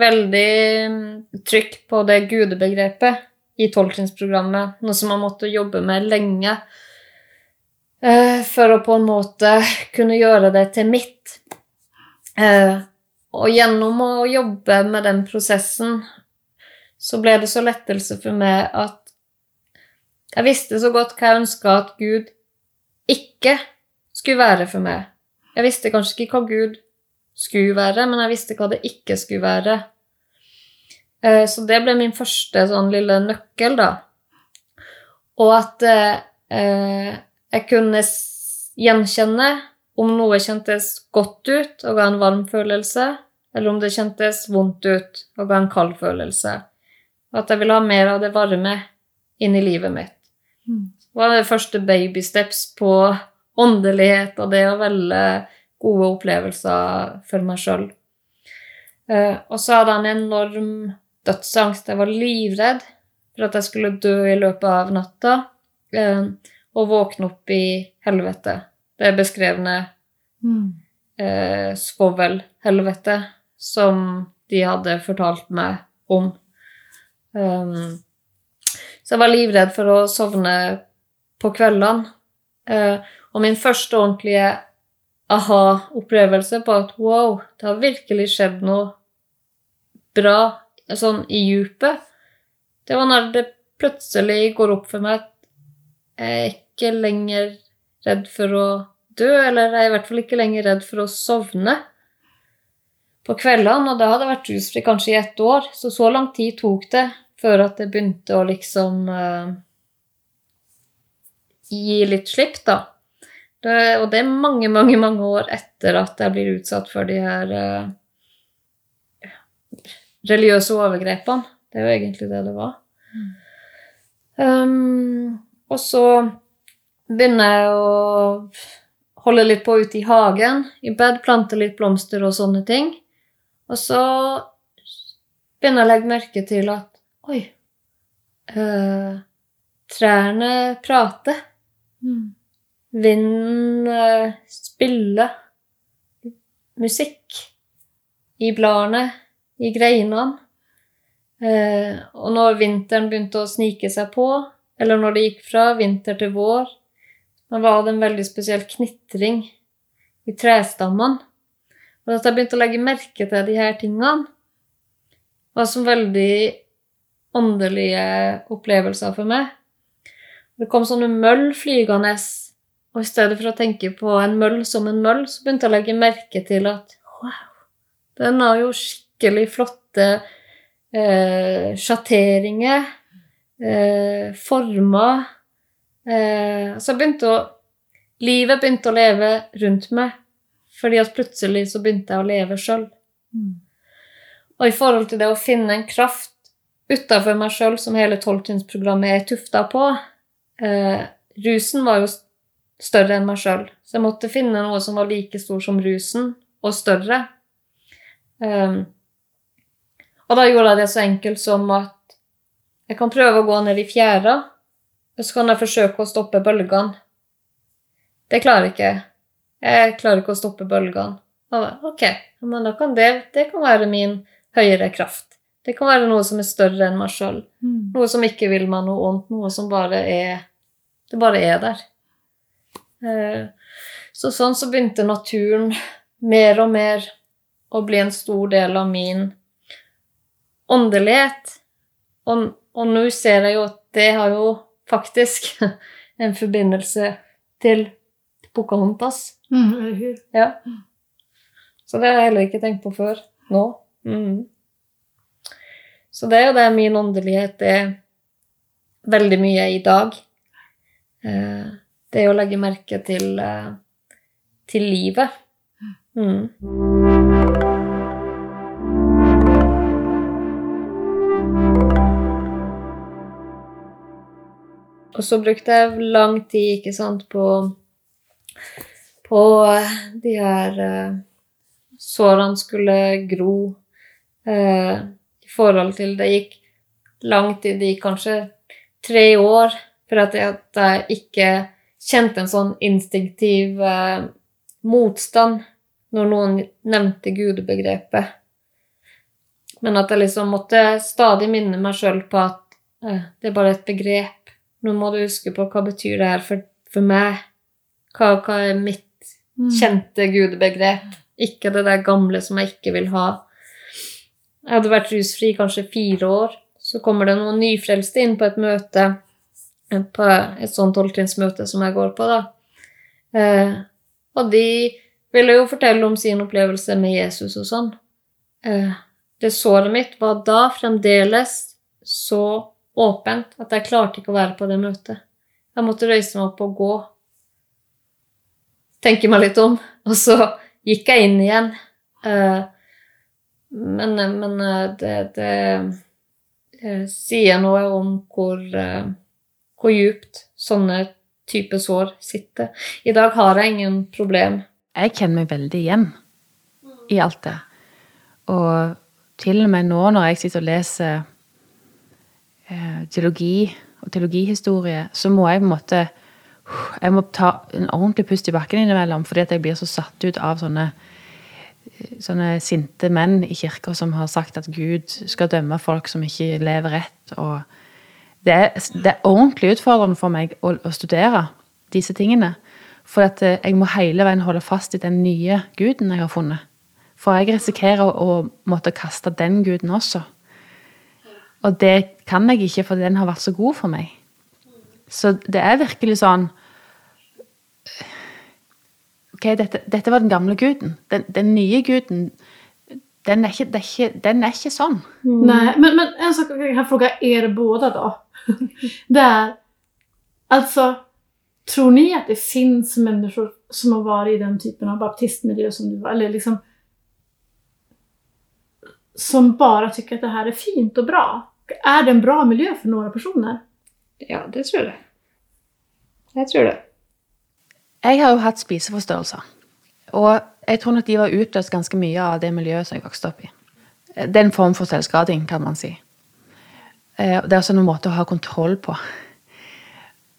veldig mm, trykk på det gudebegrepet i tolvtrinnsprogrammet, noe som man måtte jobbe med lenge eh, for å på en måte kunne gjøre det til mitt. Eh, og gjennom å jobbe med den prosessen så ble det så lettelse for meg at jeg visste så godt hva jeg ønska at Gud ikke skulle være for meg. Jeg visste kanskje ikke hva Gud skulle være, men jeg visste hva det ikke skulle være. Eh, Så det ble min første sånn lille nøkkel, da. Og at eh, eh, jeg kunne gjenkjenne om noe kjentes godt ut og ga en varm følelse, eller om det kjentes vondt ut og ga en kald følelse. Og at jeg ville ha mer av det varme inn i livet mitt. Mm. Det var det første babysteps på åndelighet og det å velge gode opplevelser for meg sjøl. Og så hadde han enorm dødsangst. Jeg var livredd for at jeg skulle dø i løpet av natta eh, og våkne opp i helvete. Det beskrevne Mm. eh, svovelhelvete som de hadde fortalt meg om. Um, så jeg var livredd for å sovne på kveldene. Uh, og min første ordentlige aha-opplevelse på at wow, det har virkelig skjedd noe bra sånn i djupet, det var når det plutselig går opp for meg at jeg er ikke lenger redd for å dø, eller jeg er i hvert fall ikke lenger redd for å sovne på kveldene, og da hadde jeg vært rusfri kanskje i ett år, så så lang tid tok det før at det begynte å liksom uh, gi litt slipp, da. Det, og det er mange, mange, mange år etter at jeg blir utsatt for de her uh, religiøse overgrepene. Det er jo egentlig det det var. Um, og så begynner jeg å holde litt på ute i hagen, i bed, plante litt blomster og sånne ting. Og så begynner jeg å legge merke til at oi, eh, trærne prater. Mm. Vinden eh, spiller musikk i bladene, i greinene. Eh, og når vinteren begynte å snike seg på, eller når det gikk fra vinter til vår, da var det en veldig spesiell knitring i trestammene. Og at jeg begynte å legge merke til de her tingene, var som veldig åndelige opplevelser for meg. Det kom sånne møll flygende, og i stedet for å tenke på en møll som en møll, så begynte jeg å legge merke til at wow, den har jo skikkelig flotte eh, sjatteringer, eh, former eh, Så begynte å Livet begynte å leve rundt meg, fordi at plutselig så begynte jeg å leve sjøl. Og i forhold til det å finne en kraft utafor meg sjøl, som hele tolvtrinnsprogrammet er tufta på eh, Rusen var jo større enn meg sjøl, så jeg måtte finne noe som var like stor som rusen, og større. Um, og da gjorde jeg det så enkelt som at jeg kan prøve å gå ned i fjæra, og så kan jeg forsøke å stoppe bølgene. Det klarer jeg ikke jeg. Klarer ikke å stoppe bølgene. Ok, men da kan det, det kan være min høyere kraft. Det kan være noe som er større enn meg sjøl. Mm. Noe som ikke vil meg noe vondt. Noe som bare er Det bare er der. Eh, Så sånn så begynte naturen mer og mer å bli en stor del av min åndelighet. Og, og nå ser jeg jo at det har jo faktisk en forbindelse til Pocahontas. Mm. Ja. Så det har jeg heller ikke tenkt på før. Nå. Mm. Så det er jo det min åndelighet er veldig mye i dag. Eh, Det er å legge merke til, eh, til livet. Mhm. Og så brukte jeg lang tid, ikke sant, på på de her eh, sårene skulle gro eh, i forhold til Det gikk lang tid, det gikk kanskje tre år for at jeg, at jeg ikke kjente en sånn instinktiv eh, motstand når noen nevnte gudebegrepet. Men at jeg liksom måtte stadig minne meg sjøl på at eh, det er bare et begrep. Nå må du huske på hva betyr det her for, for meg. Hva, hva er mitt Mm. kjente gudebegrep. Ikke det der gamle som jeg ikke vil ha. Jeg hadde vært rusfri kanskje fire år. Så kommer det noen nyfrelste inn på et møte, på et sånt tolvtrinnsmøte som jeg går på, da. Eh, og de ville jo fortelle om sin opplevelse med Jesus og sånn. Eh, det såret mitt var da fremdeles så åpent at jeg klarte ikke å være på det møtet. Jeg måtte røyse meg opp og gå tenke meg litt om. Og så gikk jeg inn igjen. Eh, men men eh, det, det eh, sier noe om hvor, hvor djupt sånne type sår sitter. I dag har jeg ingen problem. Jeg kjenner meg veldig igjen i alt det. Og til og med nå når jeg sitter og leser teologi og teologihistorie, så må jeg på en måte Jeg må ta en ordentlig pust i bakken innimellom, fordi at jeg blir så satt ut av sånne sånne sinte menn i kirka som har sagt at Gud skal dømme folk som ikke lever rett. og Det er, det er ordentlig utfordrende for meg å, å studere disse tingene. For at eh, jeg må hele veien holde fast i den nye guden jeg har funnet. For jeg risikerer å, å måtte kaste den guden også. Og det kan jeg ikke, for den har vært så god for meg. Så det er virkelig sånn Ok, dette, dette var den gamle guden. Den, den nye guden, den er, ikke, den er ikke, den er ikke sånn. Nei, men, men en sak jeg kan fråga er båda da. Det er altså tror ni att det finns människor som har varit i den typen av baptistmiljø som du var? Eller liksom, som bara tycker att det här är fint och bra? Är det en bra miljö för några personer? Ja, det tror jeg. Jeg tror det. Jeg har jo hatt spiseforstyrrelser. Og jeg tror nok de var utløst ganske mye av det miljøet som jeg vokste opp i. Det er en form for selvskading, kan man si. Eh, Det er også en måte å ha kontroll på.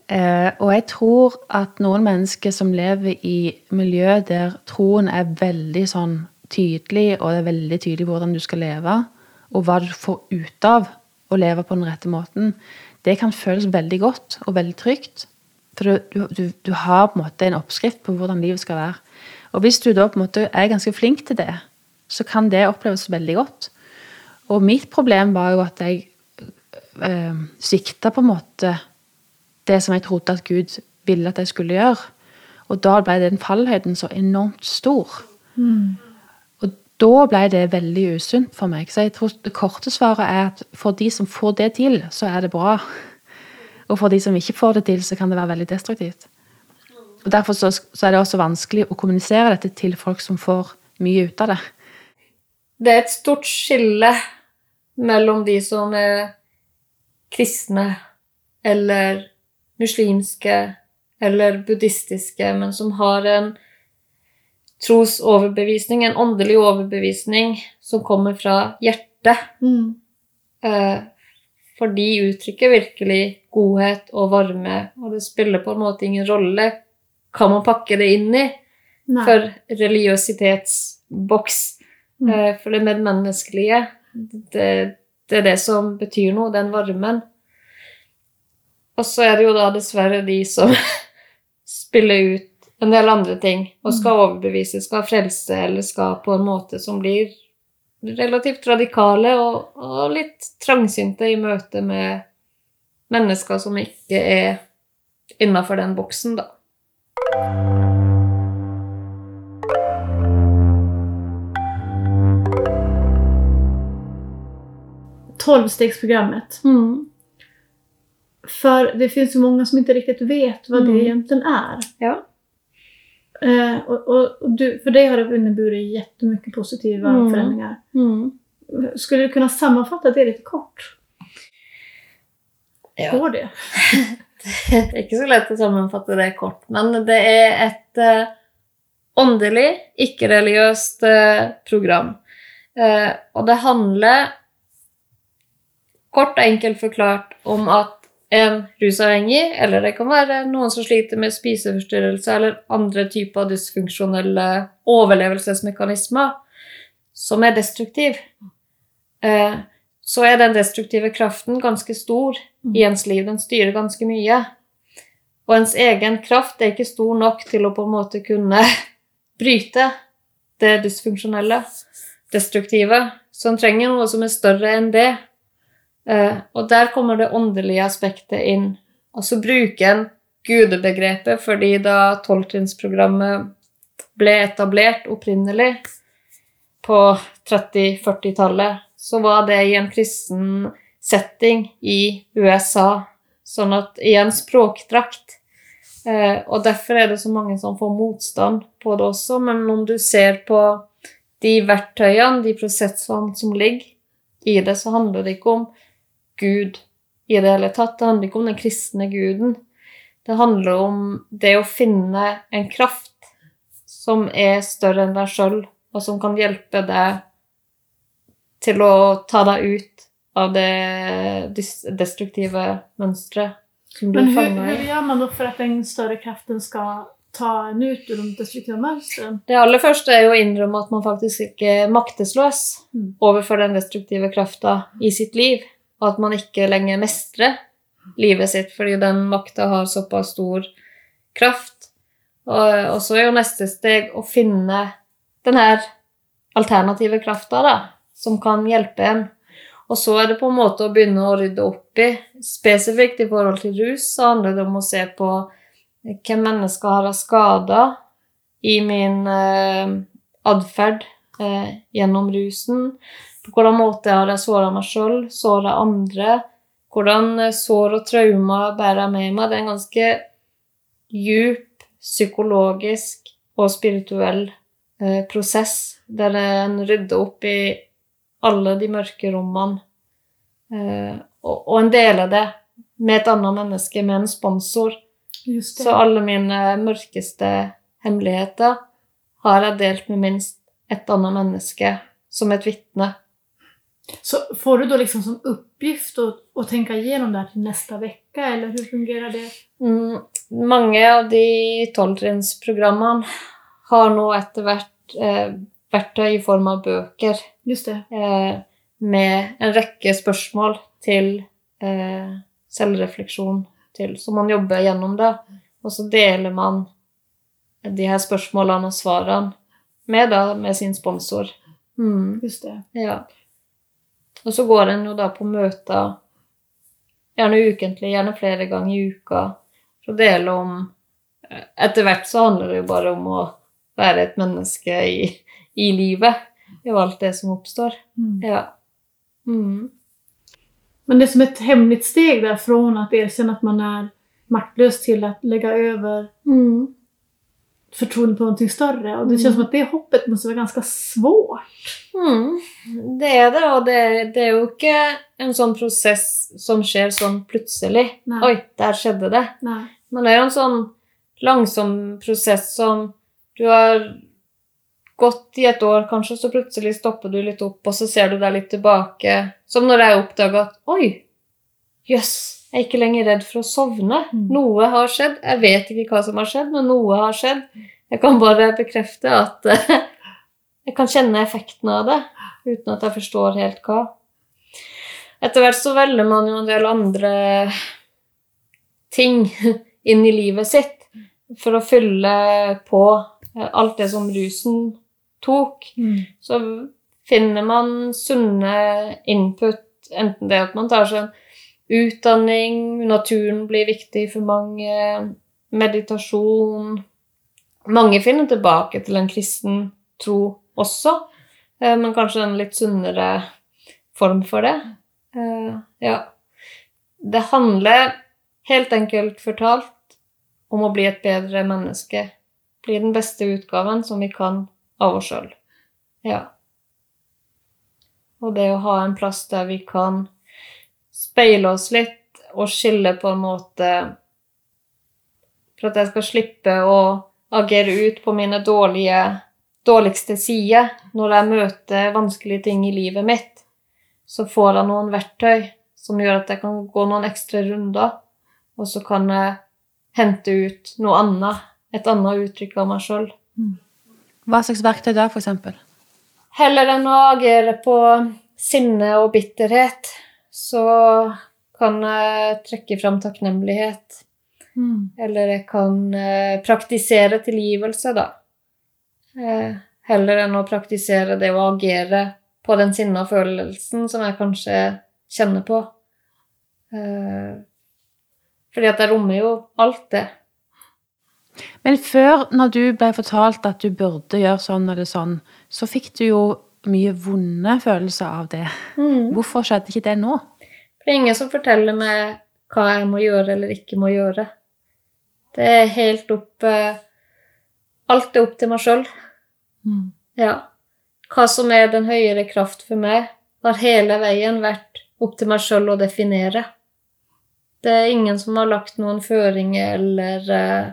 Eh, Og jeg tror at noen mennesker som lever i miljø der troen er veldig sånn tydelig, og det er veldig tydelig hvordan du skal leve, og hva du får ut av å leve på den rette måten, det kan føles veldig godt og veldig trygt. For du, du, du, har på en måte en oppskrift på hvordan livet skal være. Og hvis du da på en måte er ganske flink til det, så kan det oppleves veldig godt. Og mitt problem var jo at jeg øh, svikta på en måte det som jeg trodde at Gud ville at jeg skulle gjøre. Og da ble den fallhøyden så enormt stor. Og da ble det veldig usunt for meg. Så jeg tror det korte svaret er at for de som får det til, så er det bra. Og for de som ikke får det til, så kan det være veldig destruktivt. Og Derfor så, så er det også vanskelig å kommunisere dette til folk som får mye ut av det. Det er et stort skille mellom de som er kristne eller muslimske eller buddhistiske, men som har en trosoverbevisning, en åndelig overbevisning, som kommer fra hjertet. Mm. Eh, for de uttrykker virkelig godhet og varme, og det spiller på en måte ingen rolle hva man pakker det inn i Nei. for religiøsitetsboks. Mm. Eh, For det medmenneskelige, det, det er det som betyr noe, den varmen. Og så er det jo da dessverre de som spiller ut en del andre ting og skal overbevise, skal frelse, eller skal på en måte som blir relativt radikale og, og litt trangsynte i møte med mennesker som ikke er innafor den boksen, da. Tolvstegsprogrammet. Mm. För det finns ju många som inte riktigt vet vad Mm. det egentligen är. Ja. Eh, och, och, och du, för dig har det inneburit jättemycket positiva Mm. förändringar. Skulle du kunna sammanfatta det lite kort? Ja. Går det? Det er ikke så lett å sammenfatte det kort, men det er et eh, åndelig, ikke-religiøst eh, program. Eh, og det handler kort og enkelt forklart om at en rusavhengig, eller det kan være noen som sliter med spiseforstyrrelse eller andre typer dysfunksjonelle overlevelsesmekanismer, som er destruktiv, eh, så er den destruktive kraften ganske stor i ens liv. Den styrer ganske mye. Og ens egen kraft er ikke stor nok til å på en måte kunne bryte det dysfunksjonelle, destruktive. Så en trenger noe som er større enn det. Eh, og der kommer det åndelige aspektet inn. Altså bruker en gudebegrepet, fordi da tolvtrinnsprogrammet ble etablert opprinnelig på 30-40-tallet, så var det i en kristen setting i USA, sånn at i en språkdrakt. Eh, og derfor er det så mange som får motstand på det også, men om du ser på de verktøyene, de prosessene som ligger i det, så handler det ikke om Gud i det hele tatt. Det handler ikke om den kristne guden. Det handler om det å finne en kraft som er større enn deg sjøl, og som kan hjelpe deg til å ta deg ut av det destruktive mønstret som du er fanga i. Men gjør man då for at den større kraften skal ta en ut ur de destruktive mönstren? Det aller første er jo å innrømme at man faktisk ikke er maktesløs Mm. overfor den destruktive krafta i sitt liv, og at man ikke lenger mestrer livet sitt fordi den makta har såpass stor kraft. Og, og så er jo neste steg å finne den her alternative krafta, da, som kan hjelpe en. Og så er det på en måte å begynne å rydde opp i. Spesifikt i forhold til rus så handler det om å se på hvem mennesker har skada i min eh, atferd eh, gjennom rusen. På hvilken måte har jeg såra meg sjøl, såra andre? Hvordan eh, sår og traumer bærer jeg med meg? Det er en ganske djup psykologisk og spirituell eh, prosess der en rydder opp i alle de mørke rommene. Eh, og, og en deler det med et annet menneske, med en sponsor. Så alle mine mørkeste hemmeligheter har jeg delt med minst et annet menneske som et vitne. Så får du då liksom som oppgift å, å tenke gjennom det til neste uke, eller hvordan fungerer det? Mm, mange av de tolvtrinnsprogrammene har nå etter hvert eh, verktøy i form av bøker Just det. eh, med en rekke spørsmål til eh, selvrefleksjon, til, så man jobber gjennom det. Og så deler man de her spørsmålene og svarene med, da, med sin sponsor. Mm. Just det. Ja. Og så går en jo da på møter gjerne ukentlig, gjerne flere ganger i uka, for å dele om eh, Etter hvert så handler det jo bare om å være et menneske i, i livet. I alt det som oppstår. Mm. Ja. Mm. Men det er som et hemmelig steg derfra å erkjenne at att man er maktløs, til å legge over Mm. Förtroende på någonting större. Och det Mm. känns som att det hoppet måste vara ganska svårt. Mm. Det er det, og det, det er jo ikke en sånn prosess som skjer sånn plutselig. Nei. Oi, der skjedde det. Nej. Men det er jo en sånn langsom prosess som du har gått i et år, kanskje, så plutselig stopper du litt opp, og så ser du deg litt tilbake. Som når jeg oppdaga at oi, jøss, jeg er ikke lenger redd for å sovne. Mm. Noe har skjedd. Jeg vet ikke hva som har skjedd, men noe har skjedd. Jeg kan bare bekrefte at jeg kan kjenne effekten av det, uten at jeg forstår helt hva. Etter hvert så velger man jo en del andre ting inn i livet sitt for å fylle på eh, alt det som rusen tok. Mm. Så finner man sunne input, enten det at man tar seg en utdanning, naturen blir viktig for mange, meditasjon Mange finner tilbake til en kristen tro også, eh, men kanskje en litt sunnere form for det. Eh, Ja. Det handler helt enkelt fortalt om å bli et bedre menneske. Bli den beste utgaven som vi kan av oss sjøl. Ja. Og det å ha en plass der vi kan speile oss litt og skille på en måte For at jeg skal slippe å agere ut på mine dårlige, dårligste sider når jeg møter vanskelige ting i livet mitt, så får jeg noen verktøy som gjør at jeg kan gå noen ekstra runder, og så kan jeg hente ut noe annet, et annet uttrykk av meg sjøl. Hva slags verktøy da, eksempel? Heller enn å agere på sinne og bitterhet, så kan jeg trekke fram takknemlighet. Mm. Eller jeg kan eh, praktisere tilgivelse, da. Eh, heller enn å praktisere det å agere på den sinna følelsen som jeg kanskje kjenner på. Eh, fordi at jeg rommer jo alt det. Men før, når du ble fortalt at du burde gjøre sånn eller sånn, så fikk du jo mye vonde følelser av det. Hvorfor skjedde ikke det nå? For det er ingen som forteller meg hva jeg må gjøre eller ikke må gjøre. Det er helt opp eh, Alt er opp til meg sjøl. Mm. Ja. Hva som er den høyere kraft for meg, har hele veien vært opp til meg sjøl å definere. Det er ingen som har lagt noen føringer eller uh,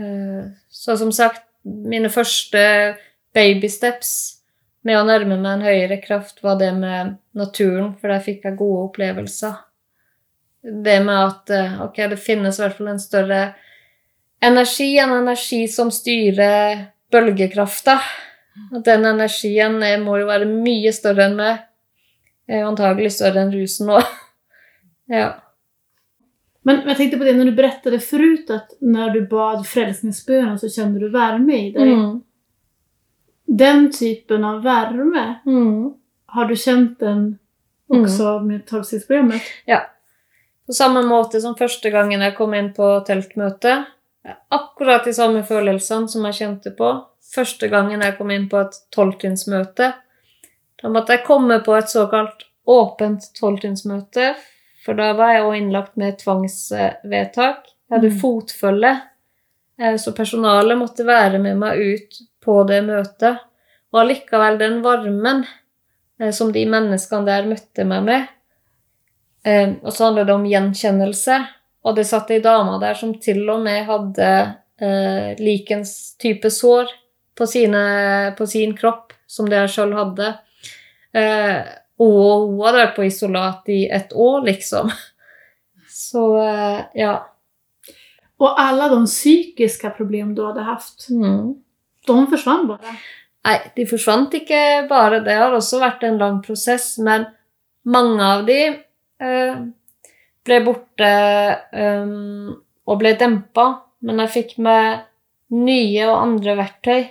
uh, Så som sagt, mine første babysteps med å nærme meg en høyere kraft var det med naturen, for der fikk jeg gode opplevelser. Det med at eh, ok, det finnes i hvert fall en større energi, en energi som styrer bølgekrafta. At den energien eh, må jo være mye større enn meg. Eh, Antagelig større enn rusen òg. ja. Men jeg tenkte på det når du berettet forut, at når du bad frelsningsbønnen, så kände du varme i deg. Mm. Den typen av värme, Mm. har du känt den också med tolvstegsprogrammet? På samme måte som første gangen jeg kom inn på teltmøte. Akkurat de samme følelsene som jeg kjente på første gangen jeg kom inn på et tolvtrinnsmøte. Da måtte jeg komme på et såkalt åpent tolvtrinnsmøte, for da var jeg også innlagt med tvangsvedtak. Jeg hadde Mm. fotfølge, så personalet måtte være med meg ut på det møtet. Og allikevel den varmen eh, som de menneskene der møtte meg med, Eh, og så handler det om gjenkjennelse. Og det satt ei dame der som til og med hadde eh, likens type sår på, sine, på sin kropp som det jeg sjøl hadde. Eh, og hun hadde vært på isolat i et år, liksom. Så eh, ja. Och alla de psykiska problem du hadde haft, Mm. De forsvant bare? Nei, de forsvant ikke bare. Det har også vært en lang prosess, men mange av de eh, ble borte um, og ble dempa. Men jeg fikk med nye og andre verktøy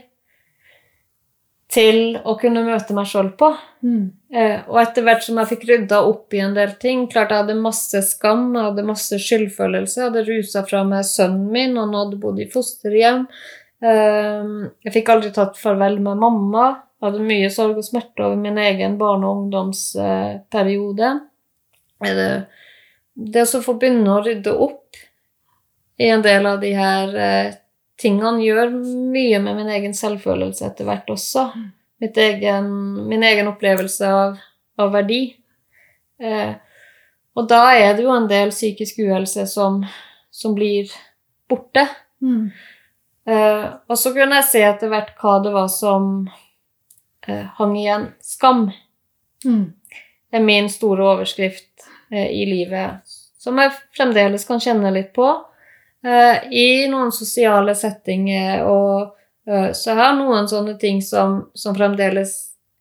til å kunne møte meg sjøl på. Mm. Eh, og etter hvert som jeg fikk rydda opp i en del ting Klart jeg hadde masse skam, jeg hadde masse skyldfølelse. Jeg hadde rusa fra meg sønnen min, og han hadde bodd i fosterhjem. Eh, jeg fikk aldri tatt farvel med mamma. Jeg hadde mye sorg og smerte over min egen barne- og ungdomsperiode. Det, å få begynne å rydde opp i en del av de her eh, tingene gjør mye med min egen selvfølelse etter hvert også. Egen, min egen opplevelse av, av verdi. Eh, og da er det jo en del psykisk uhelse som, som blir borte. Mm. Eh, og så kunne jeg se etter hvert hva det var som eh, hang igjen. Skam Mm. er min store overskrift eh, i livet, som jeg fremdeles kan kjenne litt på. Eh, I noen sosiale settinger og eh, Så jeg har noen sånne ting som, som fremdeles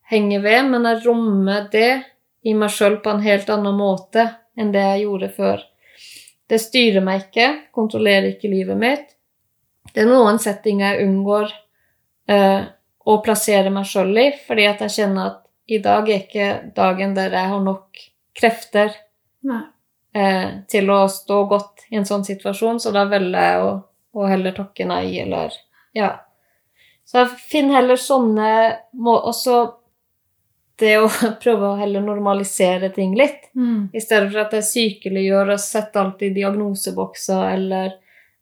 henger ved, men jeg rommer det i meg sjøl på en helt annen måte enn det jeg gjorde før. Det styrer meg ikke, kontrollerer ikke livet mitt. Det er noen settinger jeg unngår eh, å plassere meg sjøl i, fordi at jeg kjenner at i dag er ikke dagen der jeg har nok krefter eh, til å stå godt i en sånn situasjon, så da velger jeg å, å heller takke nei, eller Ja. Så jeg finner heller sånne må Også det å prøve å heller normalisere ting litt, Mm. i stedet for at jeg sykeliggjør og setter alt i diagnosebokser, eller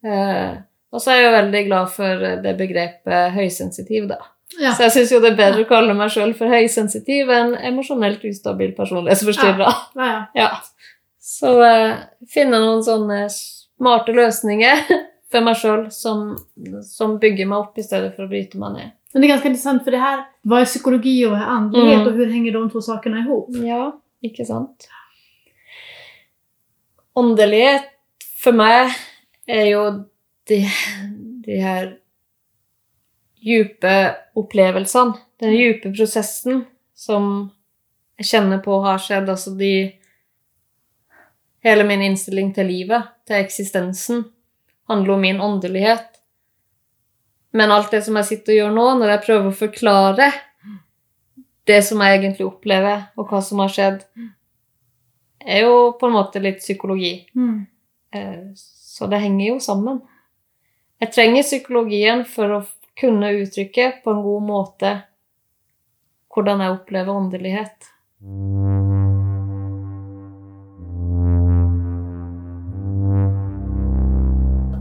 eh, Og så er jeg jo veldig glad for det begrepet høysensitiv, da. Ja. Så jeg syns jo det er bedre å kalle meg sjøl for høysensitiv enn emosjonelt ustabil personlighetsforstyrra. Ja, ja. Ja. Så uh, finne noen sånne smarte løsninger for meg sjøl som, som bygger meg opp i stedet for å bryte meg ned. Men det er ganske interessant, for det her hva er psykologi og hva er andlighet Mm. og hvordan henger de to sakene ihop? Ja, ikke sant? Åndelighet for meg er jo de, de her dype opplevelsene, den dype prosessen som jeg kjenner på har skjedd, altså de Hele min innstilling til livet, til eksistensen, handler om min åndelighet. Men alt det som jeg sitter og gjør nå, når jeg prøver å forklare det som jeg egentlig opplever, og hva som har skjedd, er jo på en måte litt psykologi. Mm. Eh, Så det henger jo sammen. Jeg trenger psykologien for å kunne uttrykke på en god måte hvordan jeg opplever åndelighet.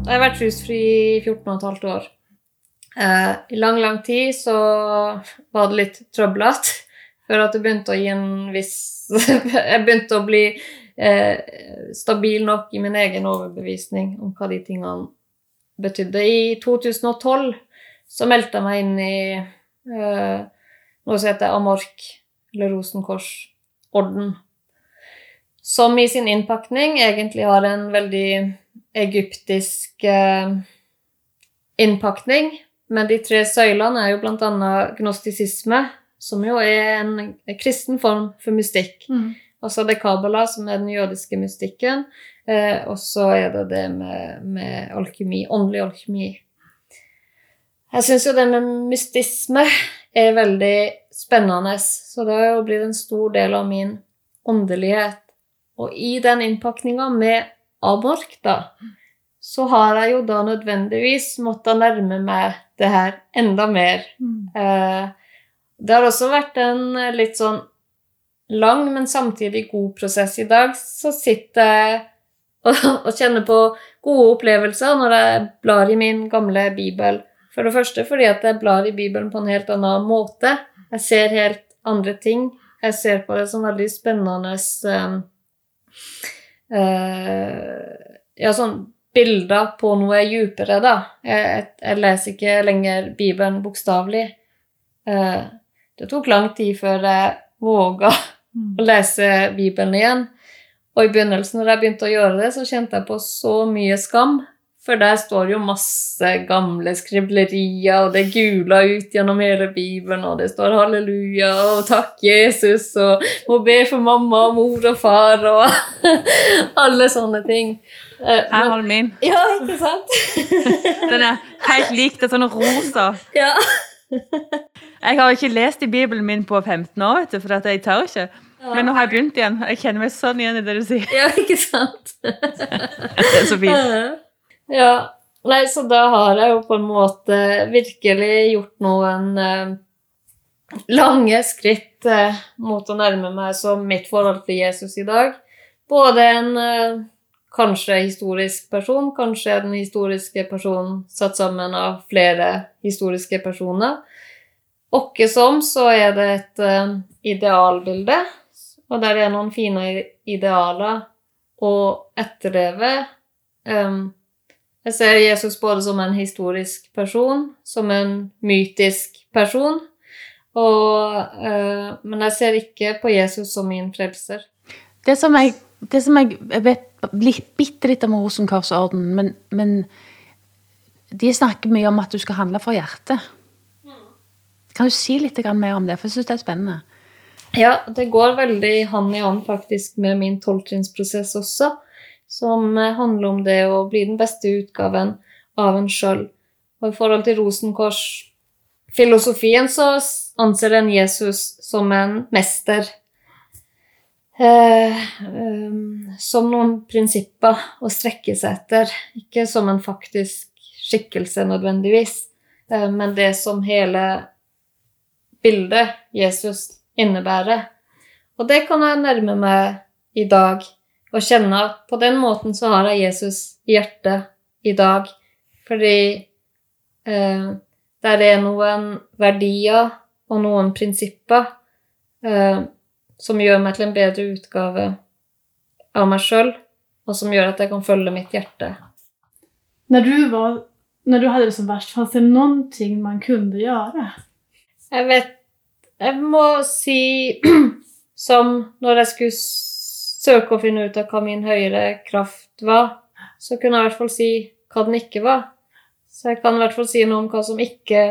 Jeg har vært rusfri i 14 15 år. Eh, I lang, lang tid så var det litt trøblete før at det begynte å gi en viss Jeg begynte å bli eh, stabil nok i min egen overbevisning om hva de tingene betydde. I 2012 så meldte jeg meg inn i eh, noe som heter Amork, eller Rosenkorsorden, som i sin innpakning egentlig har en veldig egyptisk eh, innpakning. Men de tre søylene er jo annet gnostisisme, som jo er en kristen form for mystikk. Mm. Og så er det Kabbalah, som er den jødiske mystikken. Eh, og så er det det med, med alkemi, åndelig alkemi. Jeg syns jo det med mystisme er veldig spennende, så det har jo blitt en stor del av min åndelighet. Og i den innpakninga med abork, da, så har jeg jo da nødvendigvis måttet nærme meg det her enda mer. Mm. Eh, det har også vært en litt sånn lang, men samtidig god prosess. I dag så sitter jeg og, og kjenne på gode opplevelser når jeg blar i min gamle bibel. For det første fordi at jeg blar i Bibelen på en helt annen måte. Jeg ser helt andre ting. Jeg ser på det som veldig spennende um, uh, Ja, sånn bilder på noe djupere, da. Jeg, jeg, jeg leser ikke lenger Bibelen bokstavelig. Uh, det tok lang tid før jeg våga Mm. å lese Bibelen igjen. Og i begynnelsen, når jeg begynte å gjøre det, så kjente jeg på så mye skam. For der står jo masse gamle skriblerier, og det gula ut gjennom hele Bibelen, og det står halleluja og takk, Jesus, og må be for mamma og mor og far og alle sånne ting. Eh, Her har holder min. Ja, ikke sant? Den er helt lik. Det er sånn rosa. Ja. Jeg har ikke lest i Bibelen min på 15 år, vet du, for jeg tør ikke. Men nå har jeg begynt igjen. Jeg kjenner meg sånn igjen i det du sier. Ja, ikke sant? Det er så fint. Ja. Nei, så da har jeg jo på en måte virkelig gjort noen eh, lange skritt eh, mot å nærme meg som mitt forhold til Jesus i dag. Både en eh, kanskje historisk person, kanskje den historiske personen satt sammen av flere historiske personer. Åkke som så er det et eh, idealbilde, og der er noen fine idealer å etterleve. Um, jeg ser Jesus både som en historisk person, som en mytisk person, og, uh, men jeg ser ikke på Jesus som min frelser. Det som jeg, det som jeg vet litt, bitte litt om Rosenkorsordenen, men, men de snakker mye om at du skal handle fra hjertet. Kan du si litt mer om det? For jeg syns det er spennende. Ja, det går veldig hånd i hånd faktisk med min tolvtrinnsprosess også, som eh, handler om det å bli den beste utgaven av en sjøl. Og i forhold til Rosenkors-filosofien så anser en Jesus som en mester. Eh, um, som noen prinsipper å strekke seg etter, ikke som en faktisk skikkelse nødvendigvis, eh, men det som hele bildet Jesus innebærer. Og det kan jeg nærme meg i dag og kjenne at på den måten så har jeg Jesus i hjertet i dag. Fordi eh, der er noen verdier og noen prinsipper eh, som gjør meg til en bedre utgave av meg sjøl, og som gjør at jeg kan følge mitt hjerte. Når du, var, når du hadde det som verst, fanns det någonting man kunne gjøre? Jeg vet Jeg må si som når jeg skulle søke å finne ut av hva min høyere kraft var, så kunne jeg i hvert fall si hva den ikke var. Så jeg kan i hvert fall si noe om hva som ikke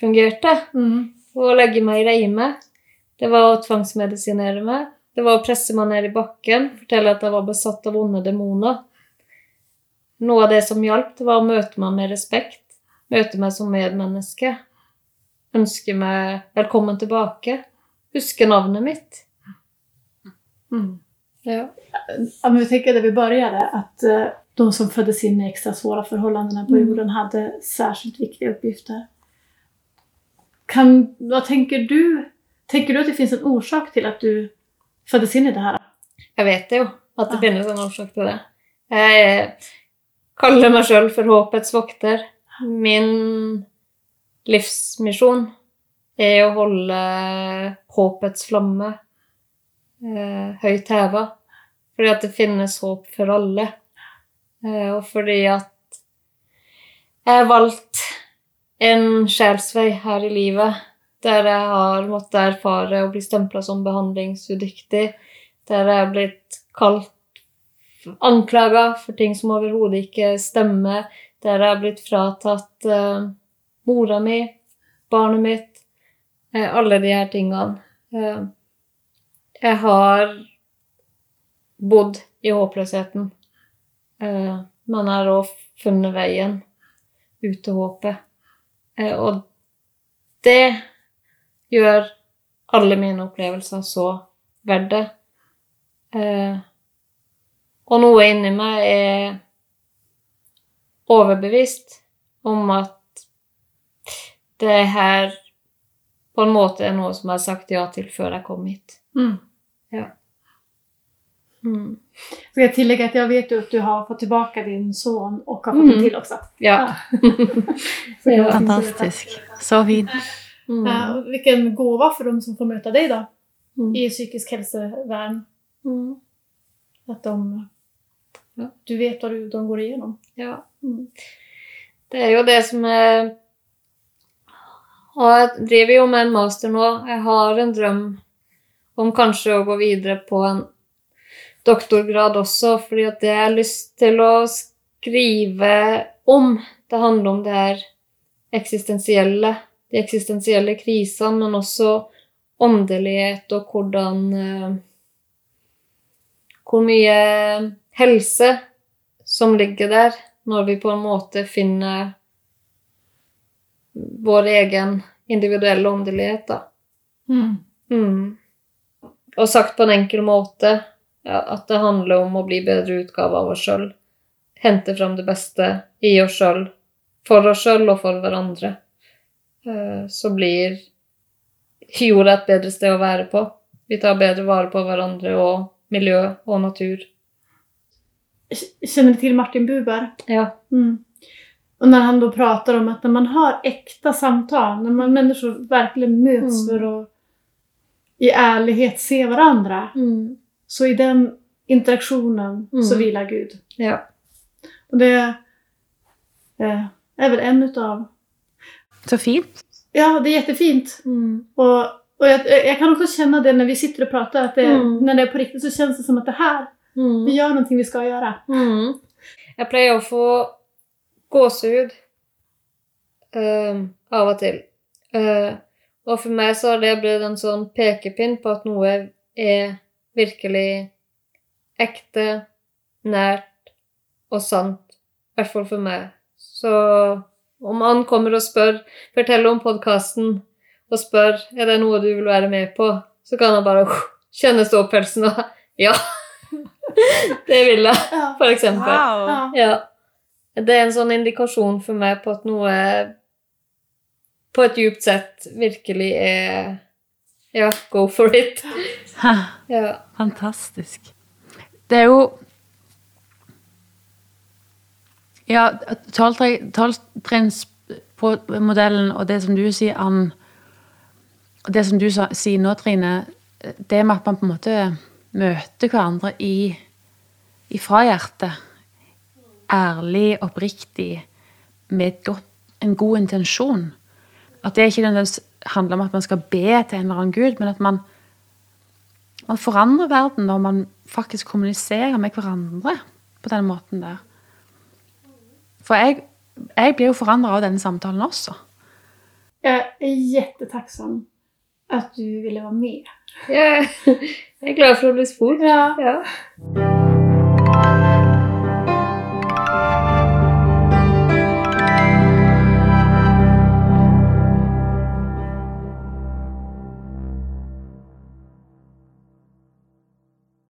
fungerte. Mm. Å legge meg i reime. Det var å tvangsmedisinere meg. Det var å presse meg ned i bakken, fortelle at jeg var besatt av onde demoner. Noe av det som hjalp, det var å møte meg med respekt. Møte meg som medmenneske. Ønske meg velkommen tilbake. Huske navnet mitt. Mm. Ja. Men vi tenker det vi begynte, att eh, de som föddes in i extra svåra förhållanden på Mm. jorden hadde særskilt viktige oppgifter. Kan, hva tenker du? Tänker du at det finns en orsak til at du föddes in i det her? Jeg vet jo at det Ja. finnes en årsak til det. Jeg kaller meg sjøl for håpets vokter. Min livsmisjon er å holde håpets flamme eh, høyt heva. Fordi at det finnes håp for alle. Eh, og fordi at jeg har valgt en sjelsvei her i livet der jeg har måttet erfare å bli stempla som behandlingsudyktig der jeg er blitt kalt anklaga for ting som overhodet ikke stemmer. Der jeg er blitt fratatt eh, mora mi, barnet mitt, eh, alle de her tingene. Eh, jeg har bodd i håpløsheten, eh, men har òg funnet veien ut til håpet. Og det gjør alle mine opplevelser så verdt det. Og noe inni meg er overbevist om at det her på en måte er noe som jeg har sagt ja til før jeg kom hit. Mm. Mm. Skal jeg tillegge at jeg vet jo at du har fått tilbake din son og har fått Mm. en till också. Ja. Så jag- Fantastisk. Så fint. Mm. Uh, Hvilken vilken gåva dem de som får møte deg da, Mm. i psykisk helsevern. Mm. At de, Ja. du vet hva du, de går igjennom. Ja. Mm. Det er jo det som er Og jeg driver jo med en master nå. Jeg har en drøm om kanskje å gå videre på en doktorgrad også, fordi at det jeg har lyst til å skrive om, det handler om det her eksistensielle, de eksistensielle krisene, men også åndelighet og hvordan eh, Hvor mye helse som ligger der, når vi på en måte finner vår egen individuelle åndelighet, da. Mm. Mm. Og sagt på en enkel måte ja, at det handler om å bli bedre utgave av oss sjøl. Hente fram det beste i oss sjøl, for oss sjøl og for hverandre. Eh, Så blir jorda et bedre sted å være på. Vi tar bedre vare på hverandre og miljø og natur. Kjenner du til Martin Buber? Ja. Mm. Och när han då pratar om att när man har äkta samtal, när man människor verkligen möts Mm. för att i ärlighet se varandra, så i den interaktionen så Mm. vilar Gud. Ja. Och det eh, är väl en utav... Så fint. Ja, det är jättefint. Mm. Och, och jag, jag kan också känna det när vi sitter och pratar, att det, Mm. när det är på riktigt så känns det som att det här, vi gör någonting vi ska göra. Mm. Jeg pleier å få gåsehud uh, av og til. Uh, og for meg så har det blitt en sånn pekepinn på at noe er virkelig ekte, nært og sant. I hvert fall for meg. Så om han kommer og spør, forteller om podkasten og spør er det noe du vil være med på, så kan han bare uh, kjenne ståpelsen og ja, det vil jeg, for eksempel. Wow. Ja. Det er en sånn indikasjon for meg på at noe på et djupt sett virkelig er Ja, go for it. Ha, Ja. fantastisk. Det er jo Ja, tolvtrinnsmodellen og det som du sier, Ann Det som du sier nå, Trine, det med at man på en måte møter hverandre i ifra hjertet. Ærlig, oppriktig, med et godt, en god intensjon. At det ikke nødvendigvis handler om at man skal be til en eller annen gud, men at man man forandrer verden når man faktisk kommuniserer med hverandre på den måten der. For jeg, jeg blir jo forandra av denne samtalen også. Jeg er jättetacksam at du ville være med. Jeg er glad for å bli spurt. Ja. Ja.